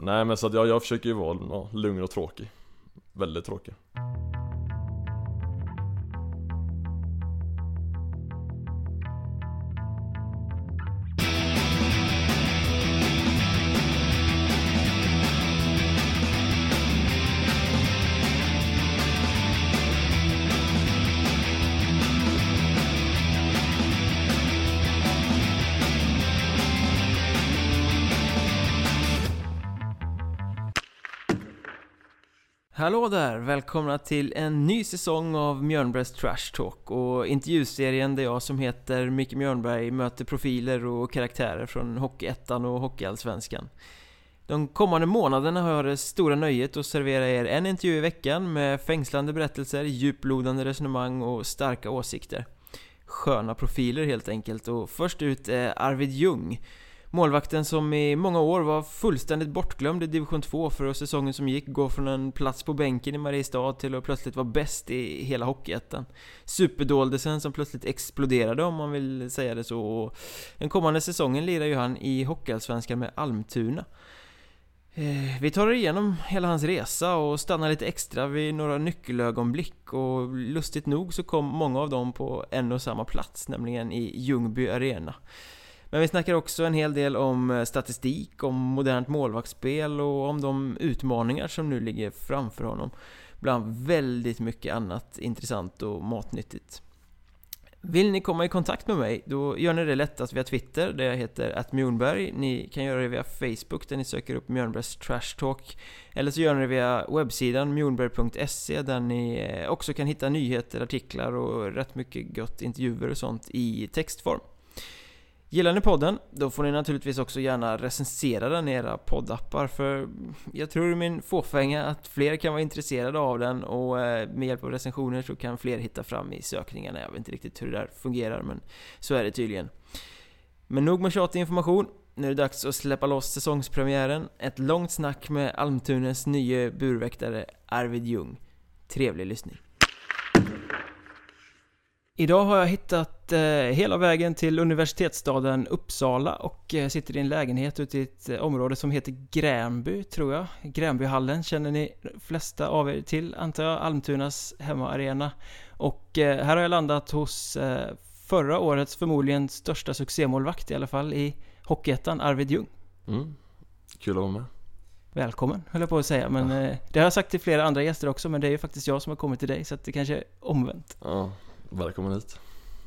nej men så att jag, jag försöker ju vara ja, lugn och tråkig. Väldigt tråkig. Hallå där! Välkomna till en ny säsong av Mjörnbergs Trash Talk och intervjuserien där jag som heter Micke Mjörnberg möter profiler och karaktärer från Hockeyettan och Hockeyallsvenskan. De kommande månaderna har jag det stora nöjet att servera er en intervju i veckan med fängslande berättelser, djuplodande resonemang och starka åsikter. Sköna profiler helt enkelt och först ut är Arvid Ljung Målvakten som i många år var fullständigt bortglömd i division 2 för att säsongen som gick gå från en plats på bänken i Mariestad till att plötsligt vara bäst i hela Hockeyettan. Superdoldisen som plötsligt exploderade om man vill säga det så och den kommande säsongen lirar ju han i Hockeyallsvenskan med Almtuna. Eh, vi tar igenom hela hans resa och stannar lite extra vid några nyckelögonblick och lustigt nog så kom många av dem på en och samma plats, nämligen i Ljungby Arena. Men vi snackar också en hel del om eh, statistik, om modernt målvaktsspel och om de utmaningar som nu ligger framför honom. Bland väldigt mycket annat intressant och matnyttigt. Vill ni komma i kontakt med mig, då gör ni det lättast via Twitter, där jag heter atmjornberg. Ni kan göra det via Facebook, där ni söker upp Mjörnbergs Trash Talk. Eller så gör ni det via webbsidan mjornberg.se, där ni eh, också kan hitta nyheter, artiklar och rätt mycket gött intervjuer och sånt i textform. Gillar ni podden? Då får ni naturligtvis också gärna recensera den i era poddappar för jag tror i min fåfänga att fler kan vara intresserade av den och eh, med hjälp av recensioner så kan fler hitta fram i sökningarna. Jag vet inte riktigt hur det där fungerar men så är det tydligen. Men nog med tjatig information. Nu är det dags att släppa loss säsongspremiären. Ett långt snack med Almtunens nye burväktare Arvid Ljung. Trevlig lyssning. Idag har jag hittat eh, hela vägen till universitetsstaden Uppsala och eh, sitter i en lägenhet ute i ett eh, område som heter Gränby, tror jag. Gränbyhallen känner ni flesta av er till, antar jag, Almtunas hemmaarena. Och eh, här har jag landat hos eh, förra årets förmodligen största succémålvakt i alla fall i Hockeyettan, Arvid Ljung. Mm. Kul att vara med. Välkommen, höll jag på att säga, men eh, det har jag sagt till flera andra gäster också, men det är ju faktiskt jag som har kommit till dig, så att det kanske är omvänt. Ja, välkommen hit.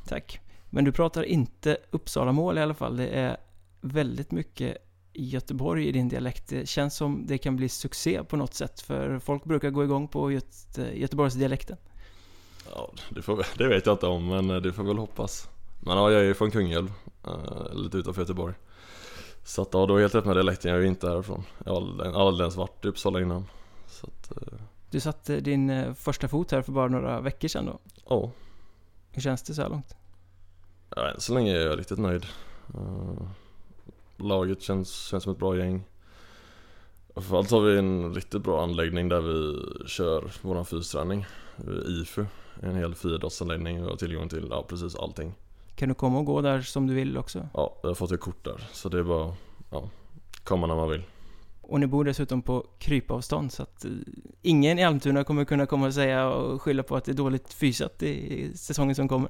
Tack. Men du pratar inte Uppsala-mål i alla fall. Det är väldigt mycket Göteborg i din dialekt. Det känns som det kan bli succé på något sätt. För folk brukar gå igång på Göte Göteborgsdialekten. Ja, det, får, det vet jag inte om, men det får väl hoppas. Men ja, jag är från Kungälv, äh, lite utanför Göteborg. Så att ja, då är helt rätt med dialekten, jag är ju inte härifrån. Jag har aldrig ens varit i Uppsala innan. Så att, äh... Du satte din äh, första fot här för bara några veckor sedan då? Ja. Hur känns det så här långt? Ja, än så länge är jag riktigt nöjd. Uh, laget känns, känns som ett bra gäng. Framförallt har vi en riktigt bra anläggning där vi kör våran fysträning. IFU, en hel friidrottsanläggning och har tillgång till ja, precis allting. Kan du komma och gå där som du vill också? Ja, jag har fått ett kort där. Så det är bara ja, komma när man vill. Och ni bor dessutom på krypavstånd så att uh, ingen i Almtuna kommer kunna komma och säga och skylla på att det är dåligt fysat i säsongen som kommer.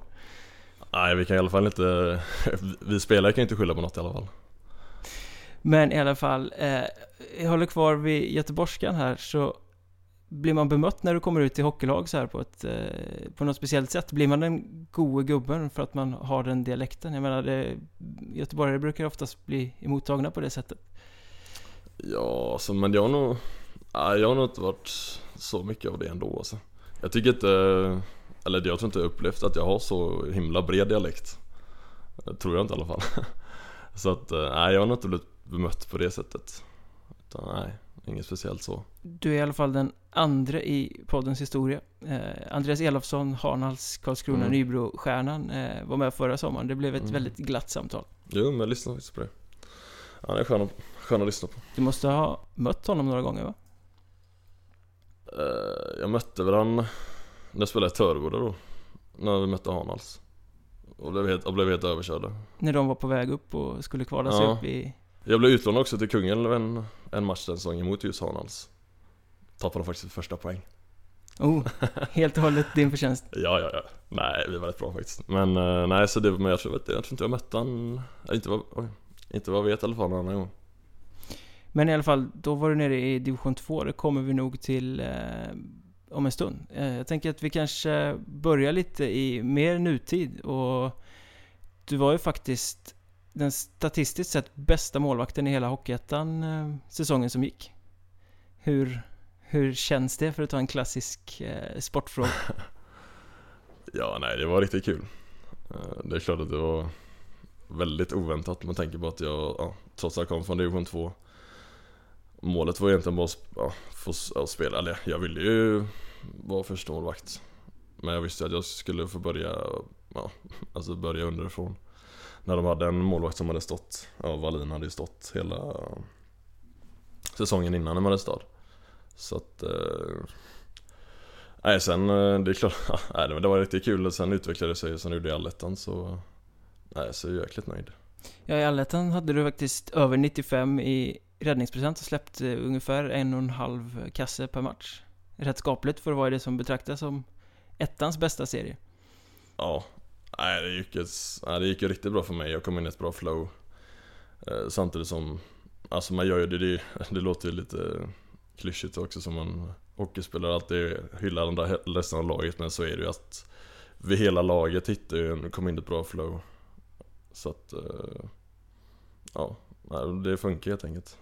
Nej, vi kan i alla fall inte... Vi spelare kan inte skylla på något i alla fall. Men i alla fall, eh, jag håller kvar vid göteborgskan här så blir man bemött när du kommer ut i hockeylag så här på ett, eh, på något speciellt sätt? Blir man den gode gubben för att man har den dialekten? Jag menar, det, göteborgare brukar oftast bli emottagna på det sättet. Ja, alltså, men jag har nog... Nej, jag har nog inte varit så mycket av det ändå alltså. Jag tycker inte... Eller jag tror inte jag upplevt att jag har så himla bred dialekt. Tror jag inte i alla fall. Så att, eh, nej jag har nog inte blivit bemött på det sättet. Utan nej, inget speciellt så. Du är i alla fall den andra i poddens historia. Eh, Andreas Elofsson, Harnals, Karlskrona, mm. Nybro-stjärnan eh, var med förra sommaren. Det blev ett mm. väldigt glatt samtal. Jo, men jag lyssnade faktiskt på det. Han är skön, skön att lyssna på. Du måste ha mött honom några gånger va? Eh, jag mötte väl han när jag spelade i Töreboda då. När vi mötte Hanals. Och blev helt, och blev helt överkörda. När de var på väg upp och skulle kvala sig ja. upp i... Jag blev utlånad också till Kungälv en, en match den säsongen mot just Hanals Tappade faktiskt första poäng Oh, helt och hållet din förtjänst. Ja, ja, ja. Nej, vi var rätt bra faktiskt. Men eh, nej, så det, men jag tror, jag tror inte jag mött han, inte vad, oj, inte vad jag vet i alla fall en annan gång. Men i alla fall, då var du nere i division 2. Det kommer vi nog till eh, om en stund. Eh, jag tänker att vi kanske börjar lite i mer nutid och du var ju faktiskt den statistiskt sett bästa målvakten i hela Hockeyettan eh, säsongen som gick. Hur, hur känns det för att ta en klassisk eh, sportfråga? ja, nej, det var riktigt kul. Eh, det är klart att det var väldigt oväntat med tanke på att jag, ja, trots att jag kom från division 2 Målet var egentligen bara att ja, få spela, eller jag ville ju vara första målvakt. Men jag visste att jag skulle få börja, ja, alltså börja underifrån. När de hade en målvakt som hade stått, ja Wallin hade ju stått hela säsongen innan i Mariestad. Så att eh, Nej sen, eh, det är klart, nej, det var riktigt kul. Sen utvecklade det sig, sen gjorde jag allettan så Nej, så är jag jäkligt nöjd. Ja, i allettan hade du faktiskt över 95 i räddningsprocent och släppt eh, ungefär en och en halv kasse per match. Rätt skapligt för att vara det som betraktas som ettans bästa serie. Ja, nej det gick, ju, det gick ju riktigt bra för mig. Jag kom in i ett bra flow. Eh, samtidigt som, alltså man gör ju det, det, det låter ju lite klyschigt också som man hockeyspelare alltid hyllar den där resten av laget men så är det ju att vi hela laget hittar ju, kom in i ett bra flow. Så att, eh, ja, det funkar helt enkelt.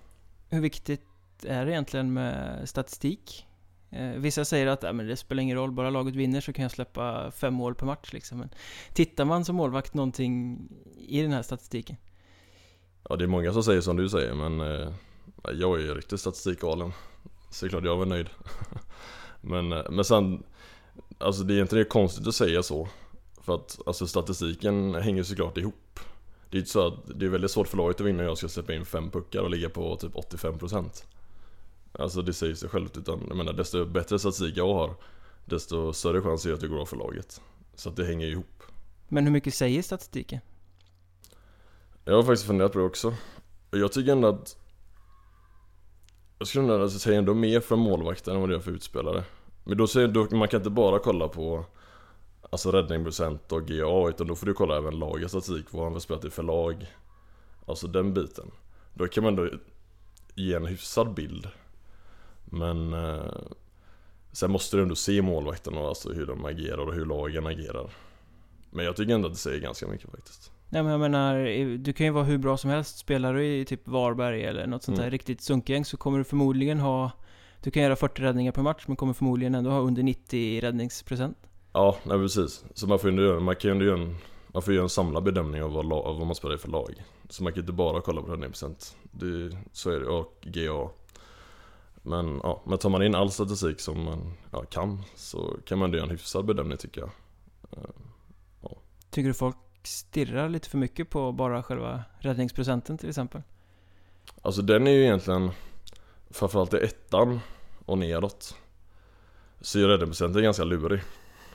Hur viktigt är det egentligen med statistik? Eh, vissa säger att äh, men det spelar ingen roll, bara laget vinner så kan jag släppa fem mål per match liksom. Men tittar man som målvakt någonting i den här statistiken? Ja, det är många som säger som du säger, men eh, jag är ju riktigt statistikgalen. Så det är klart jag var nöjd. men, eh, men sen, alltså det är egentligen konstigt att säga så. För att alltså statistiken hänger såklart ihop. Det är inte så att det är väldigt svårt för laget att vinna. Om jag ska släppa in fem puckar och ligga på typ 85% Alltså det säger sig självt utan jag menar desto bättre statistik jag har Desto större chans är det att det går bra för laget. Så att det hänger ihop. Men hur mycket säger statistiken? Jag har faktiskt funderat på det också. Jag tycker ändå att Jag skulle ändå säga ändå mer för målvakten än vad det gör för utspelare. Men då säger då, man kan inte bara kolla på Alltså räddningsprocent och GA utan då får du kolla även lagets statistik, vad han har spelat i för lag. Alltså den biten. Då kan man ändå ge en hyfsad bild. Men eh, Sen måste du ändå se målvakterna och alltså hur de agerar och hur lagen agerar. Men jag tycker ändå att det säger ganska mycket faktiskt. Nej men jag menar, du kan ju vara hur bra som helst. Spelar du i typ Varberg eller något sånt mm. där riktigt sunkgäng så kommer du förmodligen ha Du kan göra 40 räddningar per match men kommer förmodligen ändå ha under 90 räddningsprocent Ja, nej precis. Så man får ju göra, man kan ju göra en, man får göra en samlad bedömning av vad, av vad man spelar i för lag. Så man kan inte bara kolla på 100% det, Så är det, och GA. Men ja, men tar man in all statistik som man ja, kan så kan man göra en hyfsad bedömning tycker jag. Eh, ja. Tycker du folk stirrar lite för mycket på bara själva räddningsprocenten till exempel? Alltså den är ju egentligen Framförallt i ettan och neråt Så är räddningsprocenten ganska lurig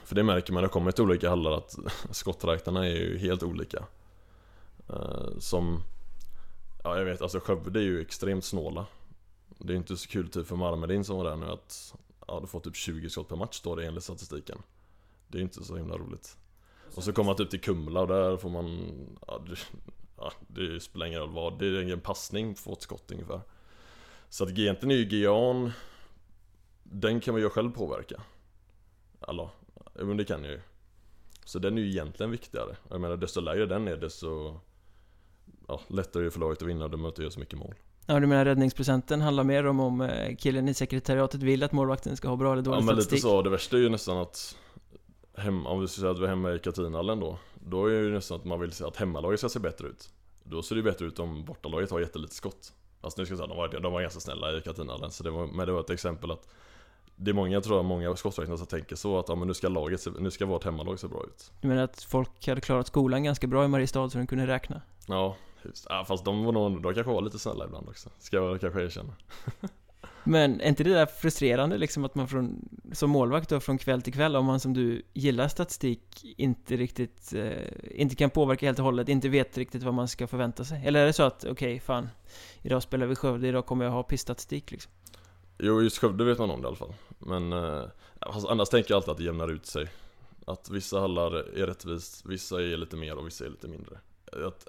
för det märker man när det kommer till olika hallar att skotträknarna är ju helt olika. Eh, som Ja jag vet, alltså Skövde är ju extremt snåla. Det är inte så kul typ för Marmelin som var där nu att Ja du får typ 20 skott per match står det enligt statistiken. Det är inte så himla roligt. Och så kommer man typ till Kumla och där får man Ja det, ja, det spelar ingen roll vad, det är en passning på ett skott ungefär. Så att egentligen är ju GA'n Den kan man ju själv påverka. Alltså, men det kan jag ju. Så den är ju egentligen viktigare. Jag menar desto lägre den är desto ja, Lättare är det för laget att vinna. Och de möter göra så mycket mål. Ja du menar räddningsprocenten handlar mer om om eh, killen i sekretariatet vill att målvakten ska ha bra eller dålig statistik? Ja men statistik. lite så, det värsta är ju nästan att hem, Om vi ska säga att vi är hemma i Katinhallen då Då är det ju nästan att man vill att hemmalaget ska se bättre ut. Då ser det ju bättre ut om bortalaget har jättelite skott. Fast nu ska jag säga, de var, de var ganska snälla i Katinhallen så det var, Men det var ett exempel att det är många, tror jag, många skotträknare som tänker så att ja, men nu ska laget se, nu ska vårt hemmalag se bra ut. Du menar att folk hade klarat skolan ganska bra i Mariestad så de kunde räkna? Ja, just, ja fast de var nog, de kanske var lite snälla ibland också. Ska jag kanske erkänna. Men är inte det där frustrerande liksom att man från, som målvakt då från kväll till kväll om man som du gillar statistik inte riktigt, eh, inte kan påverka helt och hållet, inte vet riktigt vad man ska förvänta sig? Eller är det så att, okej, okay, fan, idag spelar vi Skövde, idag kommer jag ha pissstatistik liksom? Jo, just Skövde vet man om det i alla fall. Men eh, annars tänker jag alltid att det jämnar ut sig. Att vissa hallar är rättvist, vissa är lite mer och vissa är lite mindre. Att,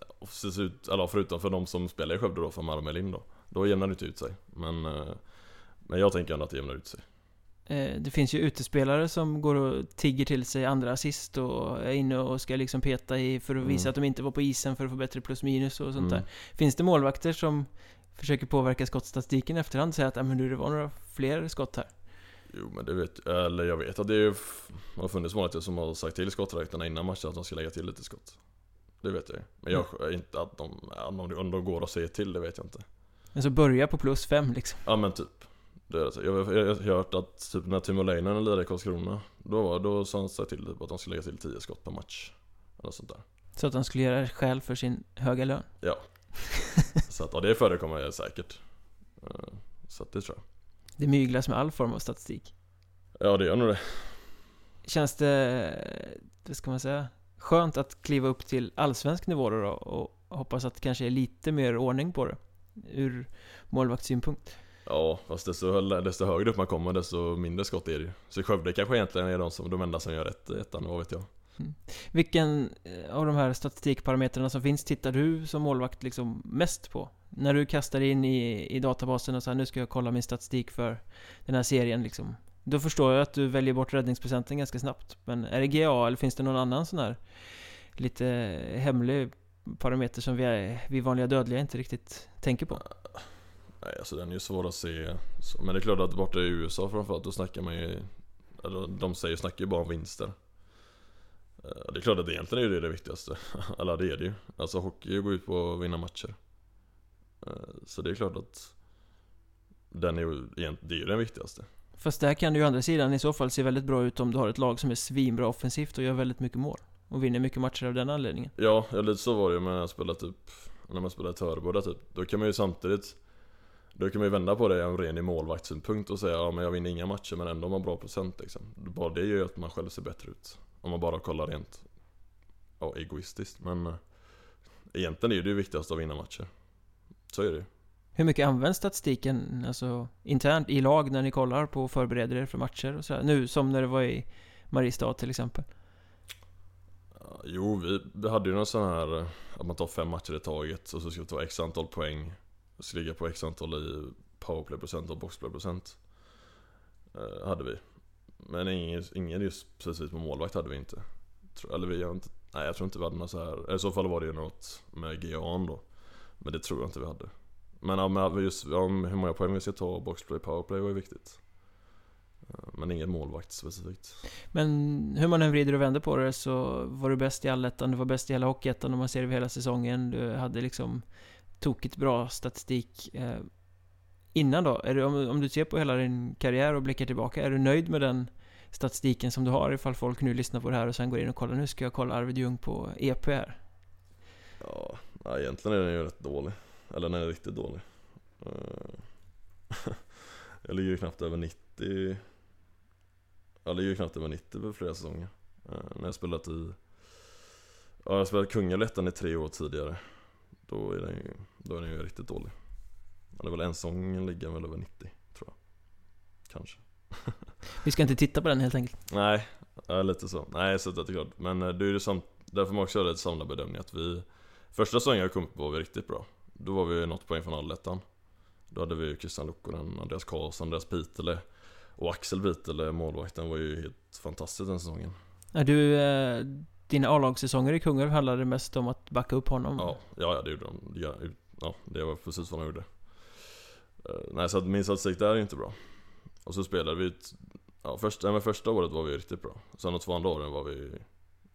ut, eller förutom för de som spelar i Skövde då, för Malmö Lind då. Då jämnar det inte ut sig. Men, eh, men jag tänker ändå att det jämnar ut sig. Eh, det finns ju utespelare som går och tigger till sig andra assist och är inne och ska liksom peta i för att visa mm. att de inte var på isen för att få bättre plus minus och sånt mm. där. Finns det målvakter som försöker påverka skottstatistiken i efterhand och säga att men du, det var några fler skott här? Jo men det vet eller jag vet att det har funnits målvakter som har sagt till skotträknarna innan matchen att de ska lägga till lite skott. Det vet jag Men jag, mm. inte att de, om de går och säger till, det vet jag inte. Men så börja på plus fem liksom? Ja men typ. Det är det. Jag, jag, jag har hört att typ när Timo Leinonen lirade i Karlskrona, då, då sa han till typ att de skulle lägga till 10 skott per match. Eller sånt där. Så att de skulle göra skäl för sin höga lön? Ja. så att, ja, det förekommer säkert. Eh, så att det tror jag. Det myglas med all form av statistik. Ja, det gör nog det. Känns det, vad ska man säga, skönt att kliva upp till allsvensk nivå då och hoppas att det kanske är lite mer ordning på det? Ur målvaktssynpunkt. Ja, fast desto, desto högre upp man kommer desto mindre skott är det ju. Så Skövde kanske egentligen är de, som, de enda som gör rätt ettan, vad vet jag. Mm. Vilken eh, av de här statistikparametrarna som finns tittar du som målvakt liksom mest på? När du kastar in i, i databasen och säger nu ska jag kolla min statistik för den här serien liksom. Då förstår jag att du väljer bort räddningsprocenten ganska snabbt. Men är det GA eller finns det någon annan sån här lite hemlig parameter som vi, vi vanliga dödliga inte riktigt tänker på? Nej, alltså den är ju svår att se. Men det är klart att borta i USA framförallt, då snackar man ju... Eller de säger, snackar ju bara om vinster. Eh, det är klart att egentligen är det det viktigaste. Eller det är det ju. Alltså hockey går ut på att vinna matcher. Eh, så det är klart att den är ju, det är ju den viktigaste. Fast där kan det ju å andra sidan i så fall se väldigt bra ut om du har ett lag som är svinbra offensivt och gör väldigt mycket mål. Och vinner mycket matcher av den anledningen. Ja, lite så var det ju när jag spelade typ När man spelade Töreboda typ Då kan man ju samtidigt Då kan man ju vända på det ren målvaktssynpunkt och säga ja men jag vinner inga matcher men ändå har man bra procent liksom. Bara det gör ju att man själv ser bättre ut. Om man bara kollar rent Ja, egoistiskt men eh, Egentligen är det ju viktigast att vinna matcher. Så är det ju. Hur mycket används statistiken, alltså internt i lag när ni kollar på och förbereder er för matcher och så Nu som när det var i Mariestad till exempel. Jo, vi, vi hade ju någon sån här eh, att man tar fem matcher i taget och så ska vi ta x antal poäng. Och så ligga på x antal i powerplay-procent och boxplay-procent. Eh, hade vi. Men ingen, ingen just precis på målvakt hade vi inte. Eller vi, jag inte, nej jag tror inte vi hade något så här. I så fall var det ju något med Gian då. Men det tror jag inte vi hade. Men ja, just om hur många poäng vi ska ta boxplay powerplay var ju viktigt. Eh, men ingen målvakt specifikt. Men hur man än vrider och vänder på det så var du bäst i allettan, du var bäst i hela hockeyettan om man ser över hela säsongen. Du hade liksom tokigt bra statistik. Eh, Innan då, är du, om, om du ser på hela din karriär och blickar tillbaka, är du nöjd med den statistiken som du har ifall folk nu lyssnar på det här och sen går in och kollar, nu ska jag kolla Arvid Ljung på EP här? Ja, nej, egentligen är den ju rätt dålig. Eller den är riktigt dålig. Eh, jag ligger ju knappt över 90 jag ligger ju knappt över 90 på flera säsonger. Eh, När jag spelat i... Ja, jag spelat Kungälv i tre år tidigare. Då är den ju, då är den ju riktigt dålig. Det är väl en säsong ligger väl över 90, tror jag. Kanske. Vi ska inte titta på den helt enkelt. Nej, ja, lite så. Nej, så det är klart. Men eh, det är ju samt, därför man också göra ett samlad bedömning att vi... Första säsongen jag kom på var vi riktigt bra. Då var vi något poäng från allettan. Då hade vi Christian Lukkonen, Andreas Karlsson, Andreas Pitele och Axel Witele, målvakten, var ju helt fantastisk den säsongen. Är du, eh, dina A-lagssäsonger i Kungälv handlade mest om att backa upp honom? Ja, ja, det gjorde de. Ja, ja, det var precis vad de gjorde. Uh, nej, så att min statistik där är inte bra. Och så spelade vi, ja, första, men första året var vi riktigt bra. Sen de två andra åren var vi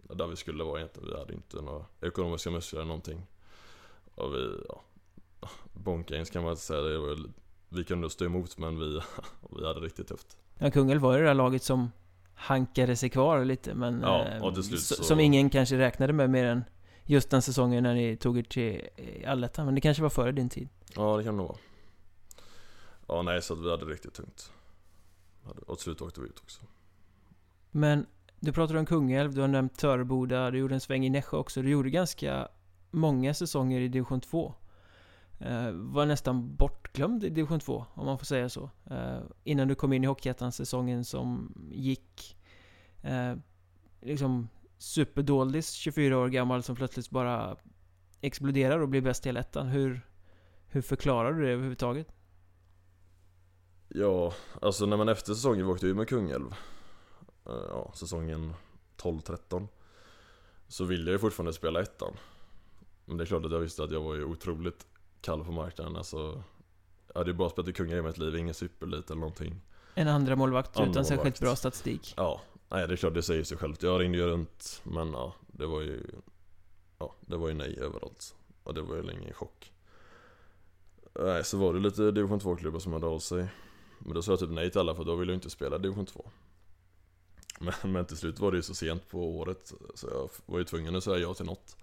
där vi skulle vara egentligen. Vi hade inte några ekonomiska muskler eller någonting. Och vi, ja, Bonkings kan man inte säga, det var vi kunde stå emot men vi, vi hade riktigt tufft. Ja, Kungälv var ju det där laget som hankade sig kvar lite men ja, slut så... Som ingen kanske räknade med mer än just den säsongen när ni tog er till allettan Men det kanske var före din tid? Ja, det kan det vara. Ja nej så att vi hade riktigt tungt. Och till slut åkte vi ut också. Men du pratade om Kungälv, du har nämnt Töreboda, du gjorde en sväng i Nässjö också. Du gjorde ganska många säsonger i division 2. Eh, var nästan bortglömd i division 2, om man får säga så. Eh, innan du kom in i Hockeyettan-säsongen som gick. Eh, liksom superdoldis, 24 år gammal, som plötsligt bara exploderar och blir bäst i hela ettan. Hur, hur förklarar du det överhuvudtaget? Ja, alltså när man efter säsongen vi åkte ju med Kungälv. Eh, Ja, säsongen 12-13 Så ville jag ju fortfarande spela ettan. Men det är klart att jag visste att jag var ju otroligt kall på marknaden. Alltså Jag hade ju bara spelat i Kungälv i mitt liv, ingen superelit eller någonting. En andra målvakt Andra utan särskilt målvakt. bra statistik. Ja, nej det är klart det säger sig självt. Jag ringde ju runt men ja, det var ju Ja, det var ju nej överallt. Och det var ju ingen chock. Nej, så var det lite division 2-klubbar som hörde av sig Men då sa jag typ nej till alla för då ville jag inte spela division 2 men, men till slut var det ju så sent på året Så jag var ju tvungen att säga ja till något.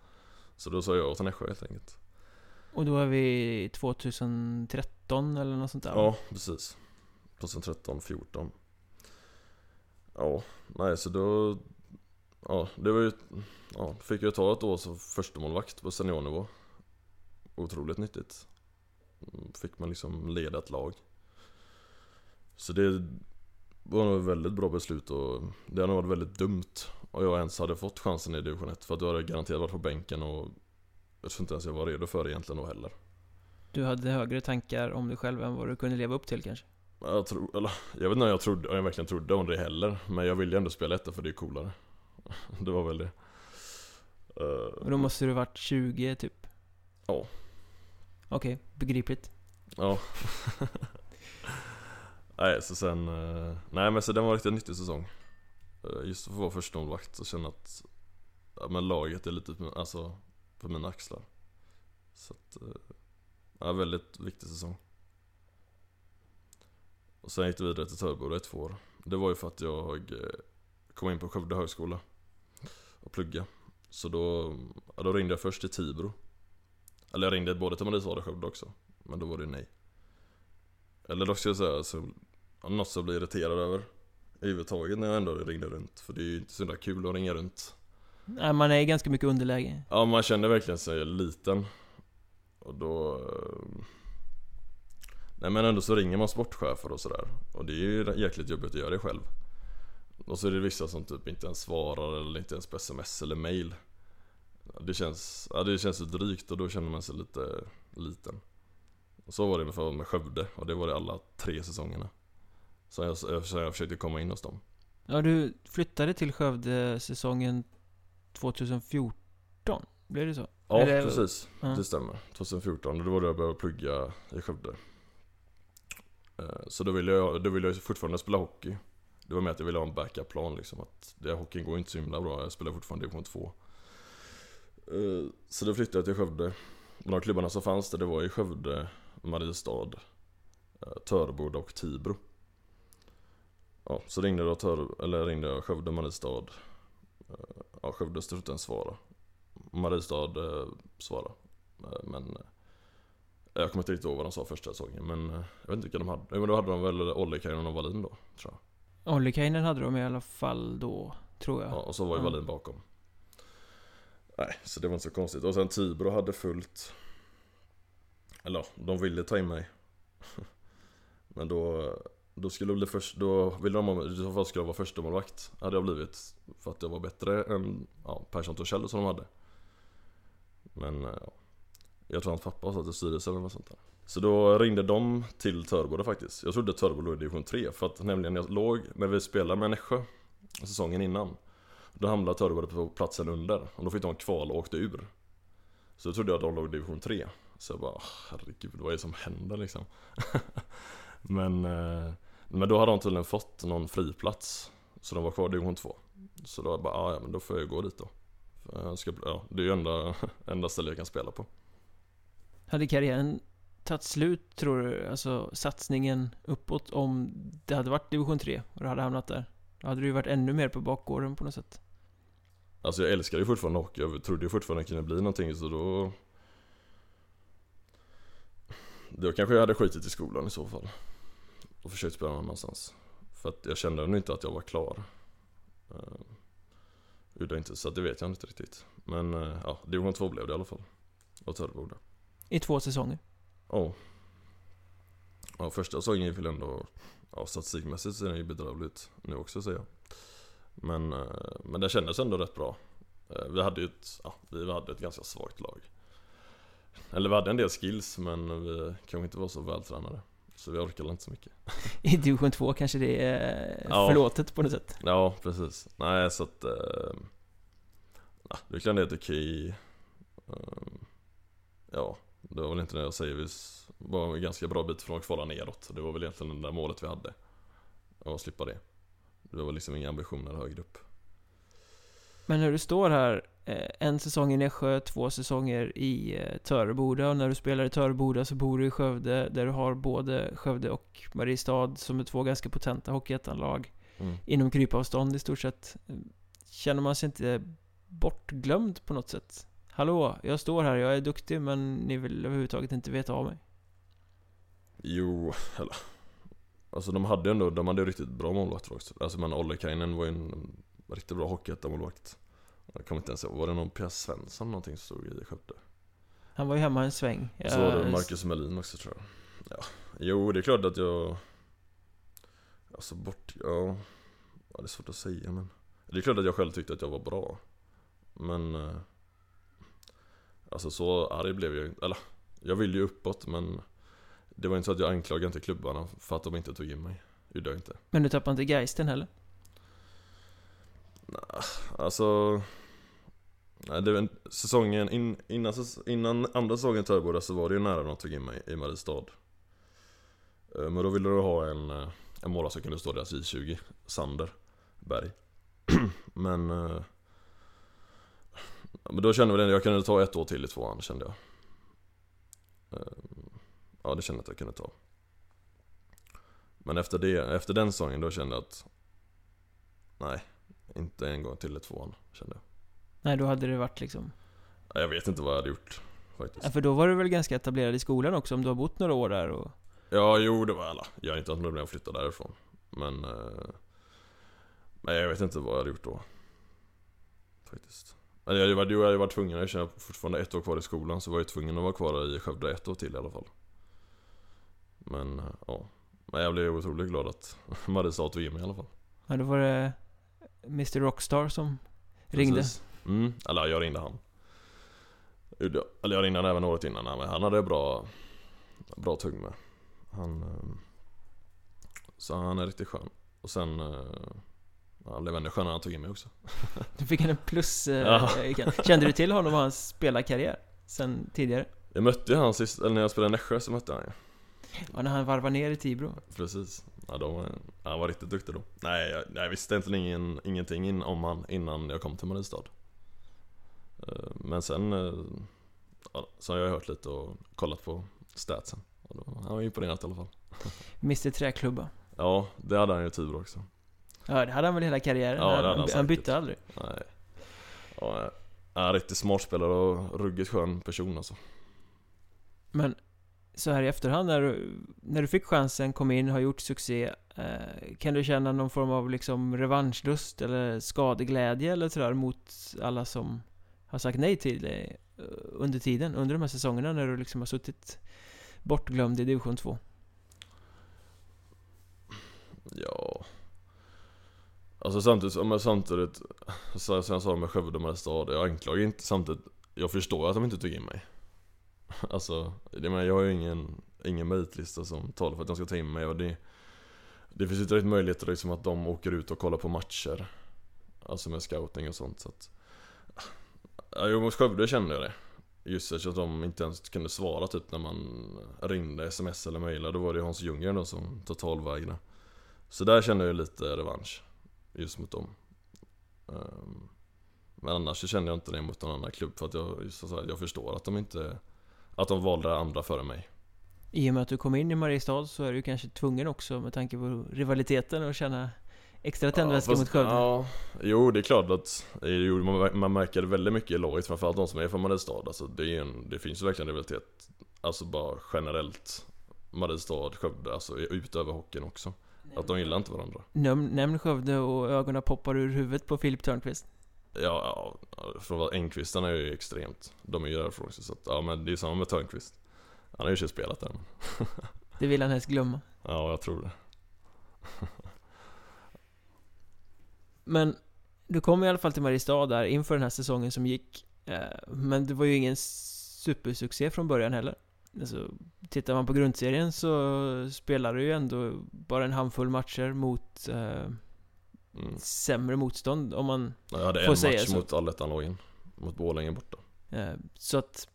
Så då sa jag ja till Nässjö helt enkelt. Och då är vi 2013 eller något sånt där? Ja, precis. 2013, 14 Ja, nej så då Ja, det var ju Ja, fick jag ta ett år som förstemålvakt på seniornivå. Otroligt nyttigt. Mm, Fick man liksom leda ett lag Så det var nog ett väldigt bra beslut och det hade nog varit väldigt dumt om jag ens hade fått chansen i division 1 för att då hade jag garanterat varit på bänken och Jag tror inte ens jag var redo för det egentligen då heller Du hade högre tankar om dig själv än vad du kunde leva upp till kanske? Jag tror, eller jag vet inte om jag, trodde, om jag verkligen trodde om det heller Men jag ville ju ändå spela etta för det är coolare Det var väl det Eh, Och då måste du varit 20 typ? Ja. Okej, begripligt. Ja Nej så sen, eh, nej men så den var en riktigt nyttig säsong. Eh, just att få vara första målvakt och känna att ja, men laget är lite på, alltså, på mina axlar. Så att, eh, ja väldigt viktig säsong. Och sen gick det vidare till Töreboda i två år. Det var ju för att jag kom in på Skövde högskola och plugga. Så då, ja, då ringde jag först till Tibro. Eller jag ringde både till Mariestad och Skövde också Men då var det nej. Eller dock ska jag säga så, något som jag blir irriterad över. Överhuvudtaget när jag ändå ringde runt. För det är ju inte så himla kul att ringa runt. Nej, man är i ganska mycket underläge. Ja man känner verkligen sig liten. Och då eh, Nej men ändå så ringer man sportchefer och sådär. Och det är ju jäkligt jobbigt att göra det själv. Och så är det vissa som typ inte ens svarar eller inte ens på sms eller mail. Det känns, ja det känns så drygt och då känner man sig lite liten. Och Så var det för med Skövde och det var det alla tre säsongerna Så jag, så jag försökte komma in hos dem. Ja, du flyttade till Skövde säsongen 2014, blev det så? Ja Eller- precis, Ja. det stämmer. 2014, det var då jag började plugga i Skövde. Eh, Så då ville jag, då ville jag fortfarande spela hockey. Det var med att jag ville ha en backup-plan liksom att det, hockeyn går inte så himla bra, jag spelar fortfarande division 2 Eh, Så då flyttade jag till Skövde. Och de klubbarna som fanns där, det var i Skövde, Mariestad, eh, Töreboda och Tibro Ja, så ringde jag, Tör, eller ringde jag Skövde, Mariestad. Eh, Ja, Skövde stod inte svara. Mariestad eh, svara. Eh, Men eh, Jag kommer inte riktigt ihåg vad de sa första säsongen men Jag vet inte vilka de hade, Jo, men då hade de väl Ollikainen och Wallin då tror jag. Ollikainen hade de i alla fall då, tror jag. Ja, och så var ju. Wallin bakom. Nej, så det var inte så konstigt. Och sen Tibro hade fullt. Eller ja, de ville ta in mig. Men då då skulle jag bli först, då ville de i så fall skulle jag vara förstemålvakt, Hade jag blivit För att jag var bättre än ja, Persson Torssell som de hade. Men eh, ja. Jag tror hans pappa satt i styrelsen eller något sånt där. Så då ringde de till Töreboda faktiskt. Jag trodde Töreboda låg i division 3 För att nämligen jag låg, när vi spelade med Nässjö Säsongen innan. Då hamnade Töreboda på platsen under och då fick de kval och åkte ur. Så då trodde jag att de låg i division 3 Så jag bara herregud vad är det som händer liksom? Men eh, men då hade de tydligen fått någon friplats Så de var kvar division 2 Så då bara "Ah, ja men då får jag gå dit då jag ska, ja, Det är ju enda, enda stället jag kan spela på Hade karriären tagit slut, tror du? Alltså satsningen uppåt om det hade varit division 3 och du hade hamnat där? Då hade du ju varit ännu mer på bakgården på något sätt. Alltså jag älskar ju fortfarande hockey, jag trodde ju fortfarande det kunde bli någonting så då Då kanske jag hade skitit i skolan i så fall och försökt spela någon annanstans. För att jag kände nog inte att jag var klar. Uh, gjorde inte, så det vet jag inte riktigt. Men uh, ja, division 2 blev det i alla fall. Och Töreboda. I två säsonger? Ja. Oh. Ja, första säsongen gick väl ändå, ja statistikmässigt ser den ju bedrövlig ut nu också säger jag. Men, uh, men det kändes ändå rätt bra. Uh, vi hade ju ett, ja, vi hade ett ganska svagt lag. Eller vi hade en del skills men vi kanske inte var så vältränade. Så vi orkade inte så mycket. I division 2 kanske det är ja. förlåtet på något sätt? Ja, precis. Nej, så att... Eh, det klart det är okej. Ja, det var väl inte det jag säger. Vi var en ganska bra bit från att kvala neråt. Det var väl egentligen det där målet vi hade. Att slippa det. Det var liksom inga ambitioner högre upp. Men när du står här en säsong i Nässjö, två säsonger i eh, Töreboda och när du spelar i Töreboda så bor du i Skövde där du har både Skövde och Mariestad som är två ganska potenta Hockeyettan-lag mm. inom krypavstånd i stort sett. Känner man sig inte bortglömd på något sätt? Hallå, jag står här, jag är duktig men ni vill överhuvudtaget inte veta av mig. Jo, eller Alltså de hade ändå, de hade riktigt bra målvakter också. Alltså men Ollikainen var ju en riktigt bra hockeyettan-målvakt. Jag kommer inte ens ihåg, var det någon Pia Svensson någonting som stod i Skövde? Han var ju hemma en sväng. Och så var det Marcus Melin också tror jag. Ja, jo det är klart att jag Alltså bort, ja. Ja det är svårt att säga men Det är klart att jag själv tyckte att jag var bra. Men eh, Alltså så arg blev jag inte, eller Jag ville ju uppåt men Det var inte så att jag anklagade inte klubbarna för att de inte tog in mig. Gjorde jag inte. Men du tappade inte geisten heller? Nej, alltså det var en, säsongen in, innan, innan andra säsongen i Töreboda så var det ju nära de tog in mig i Mariestad. Eh, men då ville du ha en, eh, en målvakt som kunde stå deras J20 Sander Berg. Men eh, Men då kände vi att jag kunde ta ett år till i tvåan kände jag. Ja det kände jag att jag kunde ta. Men efter, det, efter den säsongen då kände jag att Nej, inte en gång till i tvåan kände jag. Nej, då hade det varit liksom Jag vet inte vad jag hade gjort faktiskt. Ja, för då var du väl ganska etablerad i skolan också om du har bott några år där och Ja, jo det var alla. Jag har inte haft problem att flytta därifrån. Men eh, Men jag vet inte vad jag hade gjort då. Faktiskt. Eller jag hade ju varit, varit tvungen, jag känner fortfarande ett år kvar i skolan Så var jag tvungen att vara kvar i Skövde ett år till i alla fall. Men, eh, ja. Men jag blev otroligt glad att Mariestad tog in mig i alla fall. Ja, då var det Mr Rockstar som ringde. Precis. Mm, eller jag ringde han. Eller jag ringde han även året innan, men han hade bra Bra tugg med. Han ehm, Så han är riktigt skön. Och sen eh, Han blev ännu skönare när han tog in mig också. Du fick en plus eh, ja. Kände du till honom och hans spelarkarriär? Sen tidigare? Jag mötte ju han sist, eller när jag spelade i Nässjö så mötte han ju. Ja, när han varvade ner i Tibro. Precis. Ja, då var, han var riktigt duktig då. Nej, jag, jag visste egentligen ingen, ingenting in, om han innan jag kom till Mariestad Eh, men sen eh, ja, så har jag hört lite och kollat på statsen. Och då, han var imponerad i alla fall. Mr Träklubba. Ja, det hade han ju tur också. Ja, det hade han väl hela karriären? Ja, hade han, han bytte aldrig? Nej. Ja, han är riktigt smart spelare och ruggigt skön person alltså. Men så här i efterhand när du, när du fick chansen, kom in, har gjort succé eh, Kan du känna någon form av liksom revanschlust eller skadeglädje eller sådär mot alla som har sagt nej till dig eh, under tiden, under de här säsongerna när du liksom har suttit bortglömd i division 2? Ja Alltså samtidigt, men samtidigt Som jag sa med Skövde och Mariestad, jag anklagar inte samtidigt Jag förstår att de inte tog in mig Alltså, det men jag har ju ingen, ingen meritlista som talar för att de ska ta in mig och det Det finns ju inte direkt möjligheter liksom att de åker ut och kollar på matcher Alltså med scouting och sånt så att Ja, jo mot Skövde kände jag det. Just eftersom de inte ens kunde svara typ när man ringde, sms eller mejlade. Då var det Hans Ljunggren då som totalvägrade. Så där kände jag lite revansch. Just mot dem. Ehm, men annars så kände jag inte det mot någon annan klubb för att jag, just så jag förstår att de inte Att de valde andra före mig I och med att du kom in i Mariestad så är du kanske tvungen också med tanke på rivaliteten att känna Extra tändvätska ja, mot Skövde? Ja, jo det är klart att jo, man, man märker det väldigt mycket i laget Framförallt de som är från Mariestad alltså, det, är en, det finns ju verkligen rivalitet Alltså bara generellt Mariestad, Skövde, alltså utöver hockeyn också. Att de gillar inte varandra. Nämn, nämn Skövde och ögonen poppar ur huvudet på Filip Törnqvist. Ja, ja för Engqvistarna är ju extremt. De är ju därifrån också så att, ja men det är samma med Törnqvist. Han har ju inte spelat än. Det vill han helst glömma. Ja, jag tror det. Men du kom i alla fall till Mariestad där inför den här säsongen som gick. Eh, Men det var ju ingen supersuccé från början heller. Alltså, tittar man på grundserien så spelar du ju ändå bara en handfull matcher mot eh, Mm. sämre motstånd om man... Jag hade Får en säga match så. mot allettan Mot Borlänge borta. Eh, så att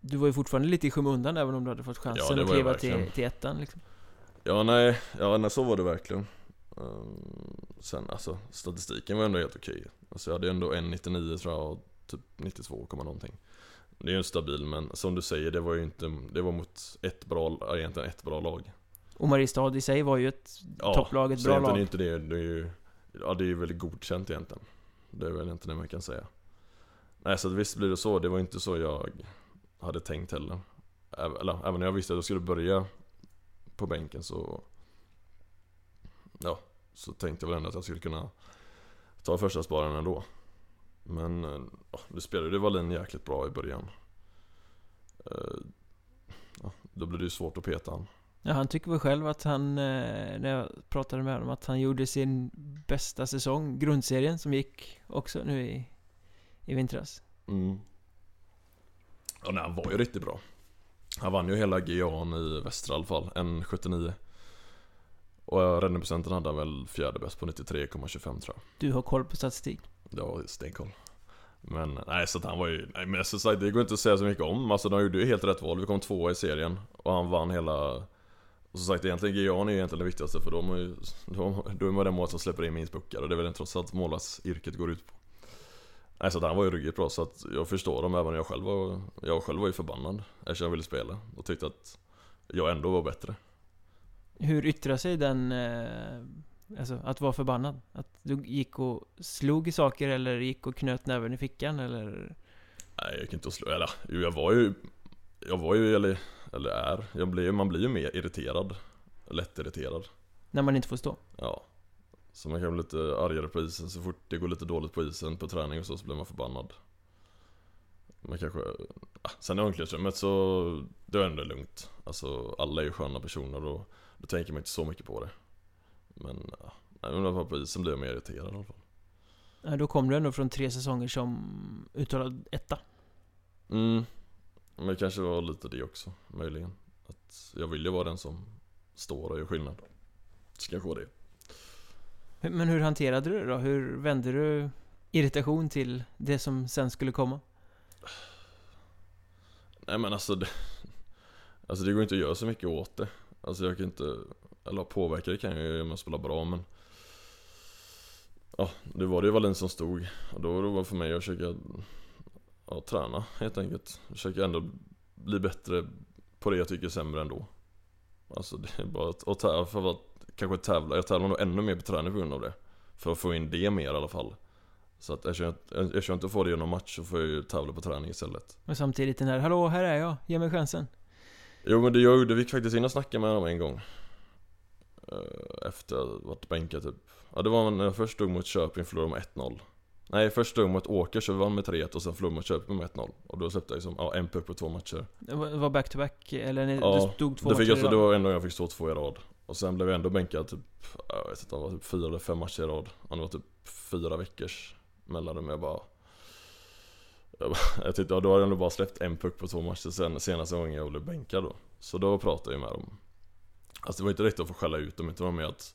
du var ju fortfarande lite i skymundan även om du hade fått chansen Ja, att kliva till, till ettan liksom. Ja, nej, ja, nej, så var det verkligen. Ehm, sen alltså, statistiken var ändå helt okej. Alltså jag hade ändå 1,99 tror jag och typ 92, komma någonting. Det är ju en stabil, men som du säger, det var ju inte, det var mot ett bra, ja, egentligen ett bra lag. Och Mariestad i sig var ju ett Ja, topplag, ett bra lag. är inte det, det är ju, ja det är ju väldigt godkänt egentligen. Det är väl inte det man kan säga. Nej, så visst blir det så, det var inte så jag hade tänkt heller. Även, eller, även när jag visste att jag skulle börja på bänken så Ja, så tänkte jag väl ändå att jag skulle kunna ta första sparen ändå. Men eh, ja, det spelade ju Wallin jäkligt bra i början. Eh, Ja, då blev det ju svårt att peta han. Ja, han tycker väl själv att han, eh, när jag pratade med honom, att han gjorde sin bästa säsong, grundserien, som gick också nu i, i vintras. Mm. Ja, nej, han var ju riktigt bra. Han vann ju hela GA'n i västra i alla fall, 1,79. Och räddningsprocenten hade han väl fjärde bäst på 93,25 tror jag. Du har koll på statistik. Ja, stenkoll. Men nej, så att han var ju, nej men så sagt, det går inte att säga så mycket om. Alltså de gjorde ju helt rätt val. Vi kom tvåa i serien och han vann hela... Och som sagt egentligen GA'n är ju egentligen det viktigaste för de är ju, de, då är man den mål som släpper in minst puckar och det är väl trots allt målvaktsyrket går ut på. Nej så att han var ju ruggigt bra så att jag förstår dem även jag själv var, jag själv var ju förbannad eftersom jag ville spela och tyckte att jag ändå var bättre. Hur yttrar sig den, eh, alltså att vara förbannad? Att du gick och slog i saker eller gick och knöt näven i fickan eller? Nej jag gick inte att slå, eller jo, jag var ju Jag var ju, eller, eller är, jag blir, man blir ju mer irriterad. Lättirriterad. När man inte får stå? Ja. Så man kan bli lite argare på isen. Så fort det går lite dåligt på isen på träning och så, så blir man förbannad. Men kanske, ah, sen i omklädningsrummet så, det är ändå lugnt. Alltså alla är ju sköna personer och då tänker man inte så mycket på det. Men, ja, jag var på isen blir jag mer irriterad i alla fall. Ja, då kom du ändå från tre säsonger som uttalad etta. Mm. Men det kanske var lite det också, möjligen. Att jag vill ju vara den som står och gör skillnad. Så kanske var det. Men hur hanterade du det då? Hur vände du irritation till det som sen skulle komma? Nej men alltså det, Alltså det går inte att göra så mycket åt det Alltså jag kan inte Eller påverka det kan jag ju om jag spelar bra men Ja, det var det ju Wallin som stod. Och då var det bara för mig att försöka Ja, träna helt enkelt. Försöka ändå bli bättre på det jag tycker är sämre ändå. Alltså det är bara att, och tävla, för att kanske tävla Jag tävlar nog ännu mer på träning på grund av det. För att få in det mer i alla fall. Så att eftersom jag, eftersom jag inte får det genom match så får jag ju tävla på träning istället. Men samtidigt den här, hallå, här är jag, ge mig chansen. Jo men det jag gjorde, vi faktiskt in och snackade med honom en gång. Eh, Efter att ha varit bänkad typ. Ja det var när jag först stod mot Köping förlorade med 1-0 Nej först stod mot Åker så vi vann med 3-1 och sen förlorade mot Köping med 1-0 Och då släppte jag liksom, ja en puck på två matcher. Det var back-to-back, eller ni, Ja, du stod två det fick matcher jag, så i det var ändå jag fick stå två i rad. Och sen blev jag ändå bänkad typ, jag vet inte om det var typ fyra eller fem matcher i rad. Och det var typ fyra veckors mellanrum jag bara jag, tyckte, ja, då hade jag ändå bara släppt en puck på två matcher sen senaste gången jag blev bänkad då. Så då pratade jag med dem. Alltså det var inte riktigt att få skälla ut dem, utan det var mer att